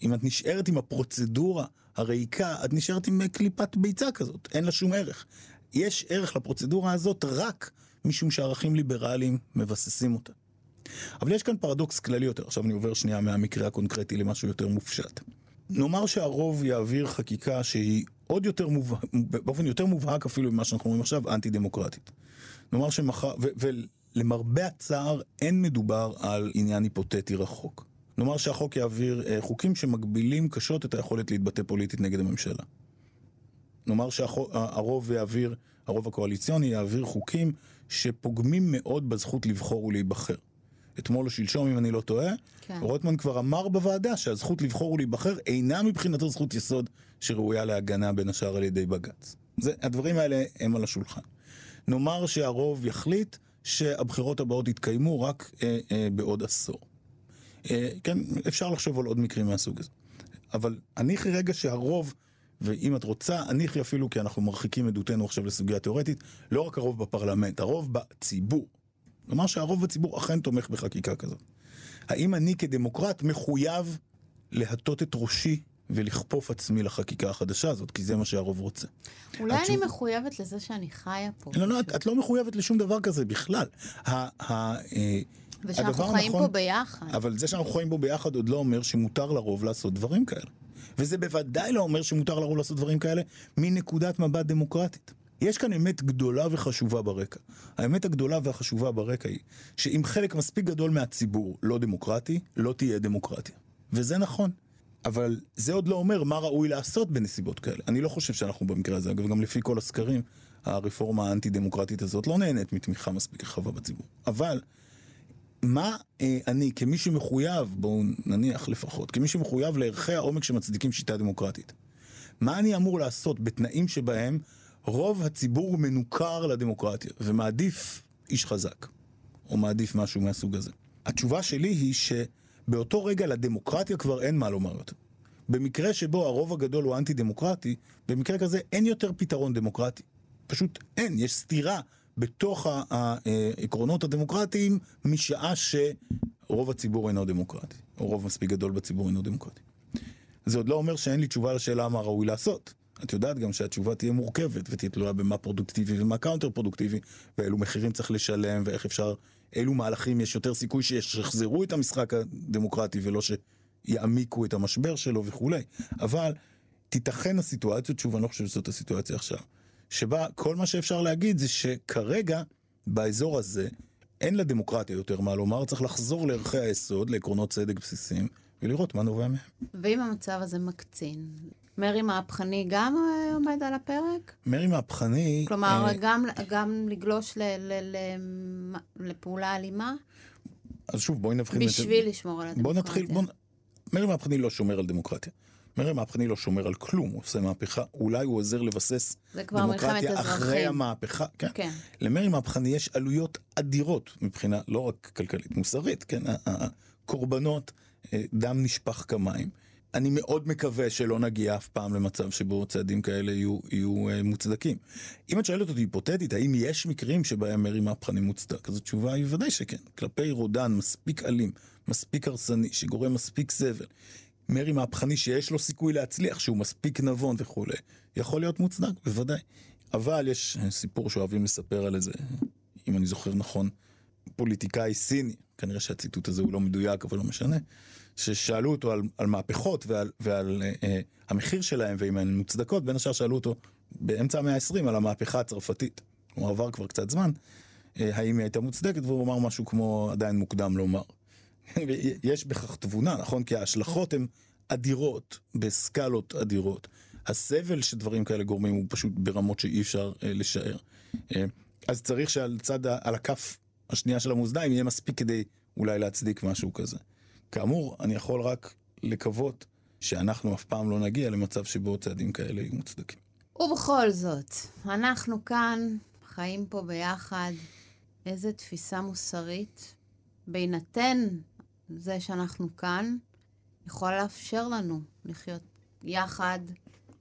אם את נשארת עם הפרוצדורה הריקה, את נשארת עם אה, קליפת ביצה כזאת, אין לה שום ערך. יש ערך לפרוצדורה הזאת רק משום שערכים ליברליים מבססים אותה. אבל יש כאן פרדוקס כללי יותר, עכשיו אני עובר שנייה מהמקרה הקונקרטי למשהו יותר מופשט. נאמר שהרוב יעביר חקיקה שהיא עוד יותר מובהק, באופן יותר מובהק אפילו ממה שאנחנו רואים עכשיו, אנטי דמוקרטית. נאמר שמחר, ולמרבה הצער אין מדובר על עניין היפותטי רחוק. נאמר שהחוק יעביר אה, חוקים שמגבילים קשות את היכולת להתבטא פוליטית נגד הממשלה. נאמר שהרוב יעביר, הרוב הקואליציוני יעביר חוקים שפוגמים מאוד בזכות לבחור ולהיבחר. אתמול או שלשום, אם אני לא טועה, כן. רוטמן כבר אמר בוועדה שהזכות לבחור ולהיבחר אינה מבחינתו זכות יסוד שראויה להגנה בין השאר על ידי בג"ץ. זה, הדברים האלה הם על השולחן. נאמר שהרוב יחליט שהבחירות הבאות יתקיימו רק אה, אה, בעוד עשור. אה, כן, אפשר לחשוב על עוד מקרים מהסוג הזה. אבל הניחי רגע שהרוב, ואם את רוצה, הניחי אפילו כי אנחנו מרחיקים עדותנו עכשיו לסוגיה תיאורטית, לא רק הרוב בפרלמנט, הרוב בציבור. כלומר שהרוב בציבור אכן תומך בחקיקה כזאת. האם אני כדמוקרט מחויב להטות את ראשי ולכפוף עצמי לחקיקה החדשה הזאת, כי זה מה שהרוב רוצה. אולי אני התשוב- מחויבת לזה שאני חיה פה. לא, לא, את, את לא מחויבת לשום דבר כזה בכלל. ה, ה, אה, ושאנחנו חיים הנכון- פה ביחד. אבל זה שאנחנו חיים פה ביחד עוד לא אומר שמותר לרוב לעשות דברים כאלה. וזה בוודאי לא אומר שמותר לרוב לעשות דברים כאלה מנקודת מבט דמוקרטית. יש כאן אמת גדולה וחשובה ברקע. האמת הגדולה והחשובה ברקע היא שאם חלק מספיק גדול מהציבור לא דמוקרטי, לא תהיה דמוקרטיה. וזה נכון. אבל זה עוד לא אומר מה ראוי לעשות בנסיבות כאלה. אני לא חושב שאנחנו במקרה הזה, אגב, גם לפי כל הסקרים, הרפורמה האנטי-דמוקרטית הזאת לא נהנית מתמיכה מספיק רחבה בציבור. אבל מה אה, אני, כמי שמחויב, בואו נניח לפחות, כמי שמחויב לערכי העומק שמצדיקים שיטה דמוקרטית, מה אני אמור לעשות בתנאים שבהם רוב הציבור מנוכר לדמוקרטיה ומעדיף איש חזק, או מעדיף משהו מהסוג הזה? התשובה שלי היא שבאותו רגע לדמוקרטיה כבר אין מה לומר יותר. במקרה שבו הרוב הגדול הוא אנטי דמוקרטי, במקרה כזה אין יותר פתרון דמוקרטי. פשוט אין, יש סתירה בתוך העקרונות הדמוקרטיים משעה שרוב הציבור אינו דמוקרטי, או רוב מספיק גדול בציבור אינו דמוקרטי. זה עוד לא אומר שאין לי תשובה לשאלה מה ראוי לעשות. את יודעת גם שהתשובה תהיה מורכבת ותהיה תלויה במה פרודוקטיבי ומה counter productive, ואילו מחירים צריך לשלם ואיך אפשר, אילו מהלכים יש יותר סיכוי שישחזרו את המשחק הדמוקרטי ולא שיעמיקו את המשבר שלו וכולי. אבל תיתכנה סיטואציות, שוב אני לא חושב שזאת הסיטואציה עכשיו, שבה כל מה שאפשר להגיד זה שכרגע באזור הזה אין לדמוקרטיה יותר מה לומר, צריך לחזור לערכי היסוד, לעקרונות צדק בסיסיים, ולראות מה נובע מהם. ואם המצב הזה מקצין, מרי מהפכני גם אה, עומד על הפרק? מרי מהפכני... כלומר, אה, גם, גם לגלוש ל, ל, ל, לפעולה אלימה? אז שוב, בואי נבחין... את. בשביל לשמור על בוא הדמוקרטיה. נתחיל, בוא... נ- מרי מהפכני לא שומר על דמוקרטיה. מרי מהפכני לא שומר על כלום, הוא עושה מהפכה, אולי הוא עוזר לבסס דמוקרטיה אחרי אזרחים. המהפכה. כן. כן. למרי מהפכני יש עלויות אדירות מבחינה לא רק כלכלית, מוסרית, כן? הקורבנות, אה, דם נשפך כמים. אני מאוד מקווה שלא נגיע אף פעם למצב שבו צעדים כאלה יהיו, יהיו אה, מוצדקים. אם את שואלת אותי היפותטית, האם יש מקרים שבהם מרי מהפכני מוצדק? אז התשובה היא ודאי שכן. כלפי רודן מספיק אלים, מספיק הרסני, שגורם מספיק סבל. מרי מהפכני שיש לו סיכוי להצליח, שהוא מספיק נבון וכולי, יכול להיות מוצדק, בוודאי. אבל יש אה, סיפור שאוהבים לספר על איזה, אם אני זוכר נכון, פוליטיקאי סיני, כנראה שהציטוט הזה הוא לא מדויק, אבל לא משנה, ששאלו אותו על, על מהפכות ועל, ועל אה, אה, המחיר שלהם ואם הן מוצדקות, בין השאר שאלו אותו באמצע המאה ה-20 על המהפכה הצרפתית. כלומר, עבר כבר קצת זמן. האם היא הייתה מוצדקת, והוא אמר משהו כמו עדיין מוקדם לומר. יש בכך תבונה, נכון? כי ההשלכות הן אדירות, בסקלות אדירות. הסבל שדברים כאלה גורמים הוא פשוט ברמות שאי אפשר אה, לשער. אה, אז צריך שעל צד, על הכף השנייה של המאזניים יהיה מספיק כדי אולי להצדיק משהו כזה. כאמור, אני יכול רק לקוות שאנחנו אף פעם לא נגיע למצב שבו צעדים כאלה יהיו מוצדקים. ובכל זאת, אנחנו כאן, חיים פה ביחד, איזה תפיסה מוסרית, בהינתן זה שאנחנו כאן, יכול לאפשר לנו לחיות יחד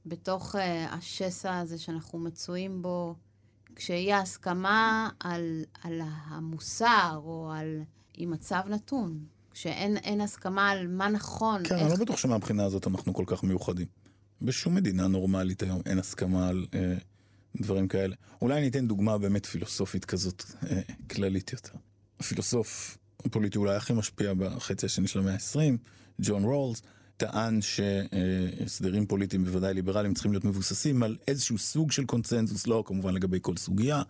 בתוך uh, השסע הזה שאנחנו מצויים בו, כשיהיה הסכמה על, על המוסר או על... עם מצב נתון. כשאין הסכמה על מה נכון. כן, איך... אני לא בטוח שמבחינה הזאת אנחנו כל כך מיוחדים. בשום מדינה נורמלית היום אין הסכמה על אה, דברים כאלה. אולי אני אתן דוגמה באמת פילוסופית כזאת, אה, כללית יותר. הפילוסוף הפוליטי אולי הכי משפיע בחצי השני של המאה ה-20, ג'ון רולס, טען שהסדרים פוליטיים, בוודאי ליברליים, צריכים להיות מבוססים על איזשהו סוג של קונצנזוס, לא כמובן לגבי כל סוגיה,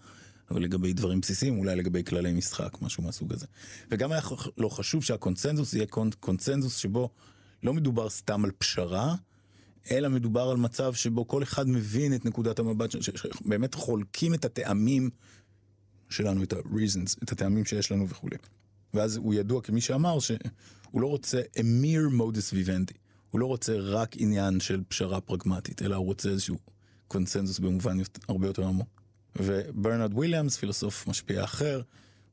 אבל לגבי דברים בסיסיים, אולי לגבי כללי משחק, משהו מהסוג הזה. וגם היה לא חשוב שהקונצנזוס יהיה קונצנזוס שבו לא מדובר סתם על פשרה, אלא מדובר על מצב שבו כל אחד מבין את נקודת המבט, שבאמת חולקים את הטעמים שלנו, את ה-reasons, את הטעמים שיש לנו וכולי. ואז הוא ידוע כמי שאמר שהוא לא רוצה a mere modus vivendi, הוא לא רוצה רק עניין של פשרה פרגמטית, אלא הוא רוצה איזשהו קונצנזוס במובן הרבה יותר עמוק. וברנרד וויליאמס, פילוסוף משפיע אחר,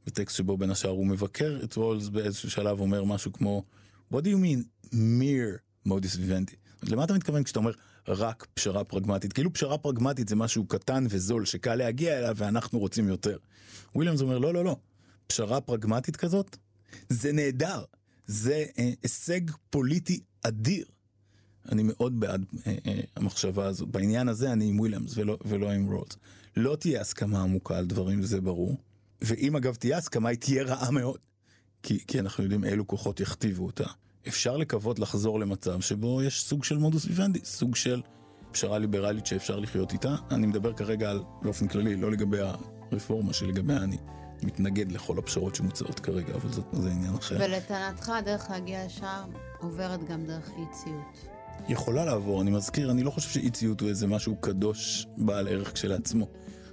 בטקסט שבו בין השאר הוא מבקר את רולס באיזשהו שלב אומר משהו כמו What do you mean mere modus vivendi? למה אתה מתכוון כשאתה אומר רק פשרה פרגמטית? כאילו פשרה פרגמטית זה משהו קטן וזול שקל להגיע אליו ואנחנו רוצים יותר. וויליאמס אומר לא לא לא, פשרה פרגמטית כזאת זה נהדר, זה אה, הישג פוליטי אדיר. אני מאוד בעד אה, אה, המחשבה הזאת. בעניין הזה אני עם וויליאמס ולא, ולא עם רולס. לא תהיה הסכמה עמוקה על דברים, זה ברור. ואם אגב תהיה הסכמה, היא תהיה רעה מאוד. כי, כי אנחנו יודעים אילו כוחות יכתיבו אותה. אפשר לקוות לחזור למצב שבו יש סוג של מודוס ויוונדי, סוג של פשרה ליברלית שאפשר לחיות איתה. אני מדבר כרגע על, באופן כללי, לא לגבי הרפורמה שלגביה אני מתנגד לכל הפשרות שמוצעות כרגע, אבל זה, זה עניין אחר. ולטענתך, הדרך להגיע לשם עוברת גם דרך אי ציות. יכולה לעבור, אני מזכיר, אני לא חושב שאי ציות הוא איזה משהו קדוש בעל ערך כשלעצמו.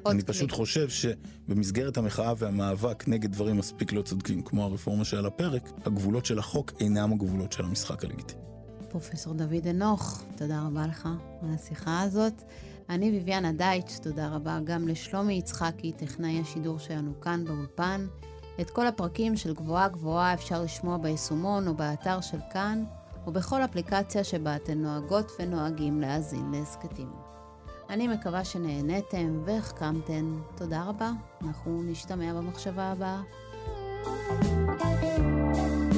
אני פשוט חושב שבמסגרת המחאה והמאבק נגד דברים מספיק לא צודקים, כמו הרפורמה שעל הפרק, הגבולות של החוק אינם הגבולות של המשחק הלגיטימי. פרופסור דוד אנוך, תודה רבה לך על השיחה הזאת. אני ביביאנה דייטש, תודה רבה גם לשלומי יצחקי, טכנאי השידור שלנו כאן באולפן. את כל הפרקים של גבוהה גבוהה אפשר לשמוע ביישומון או באתר של כאן. ובכל אפליקציה שבה אתן נוהגות ונוהגים להאזין להסכתים. אני מקווה שנהניתם והחכמתן. תודה רבה. אנחנו נשתמע במחשבה הבאה. thank you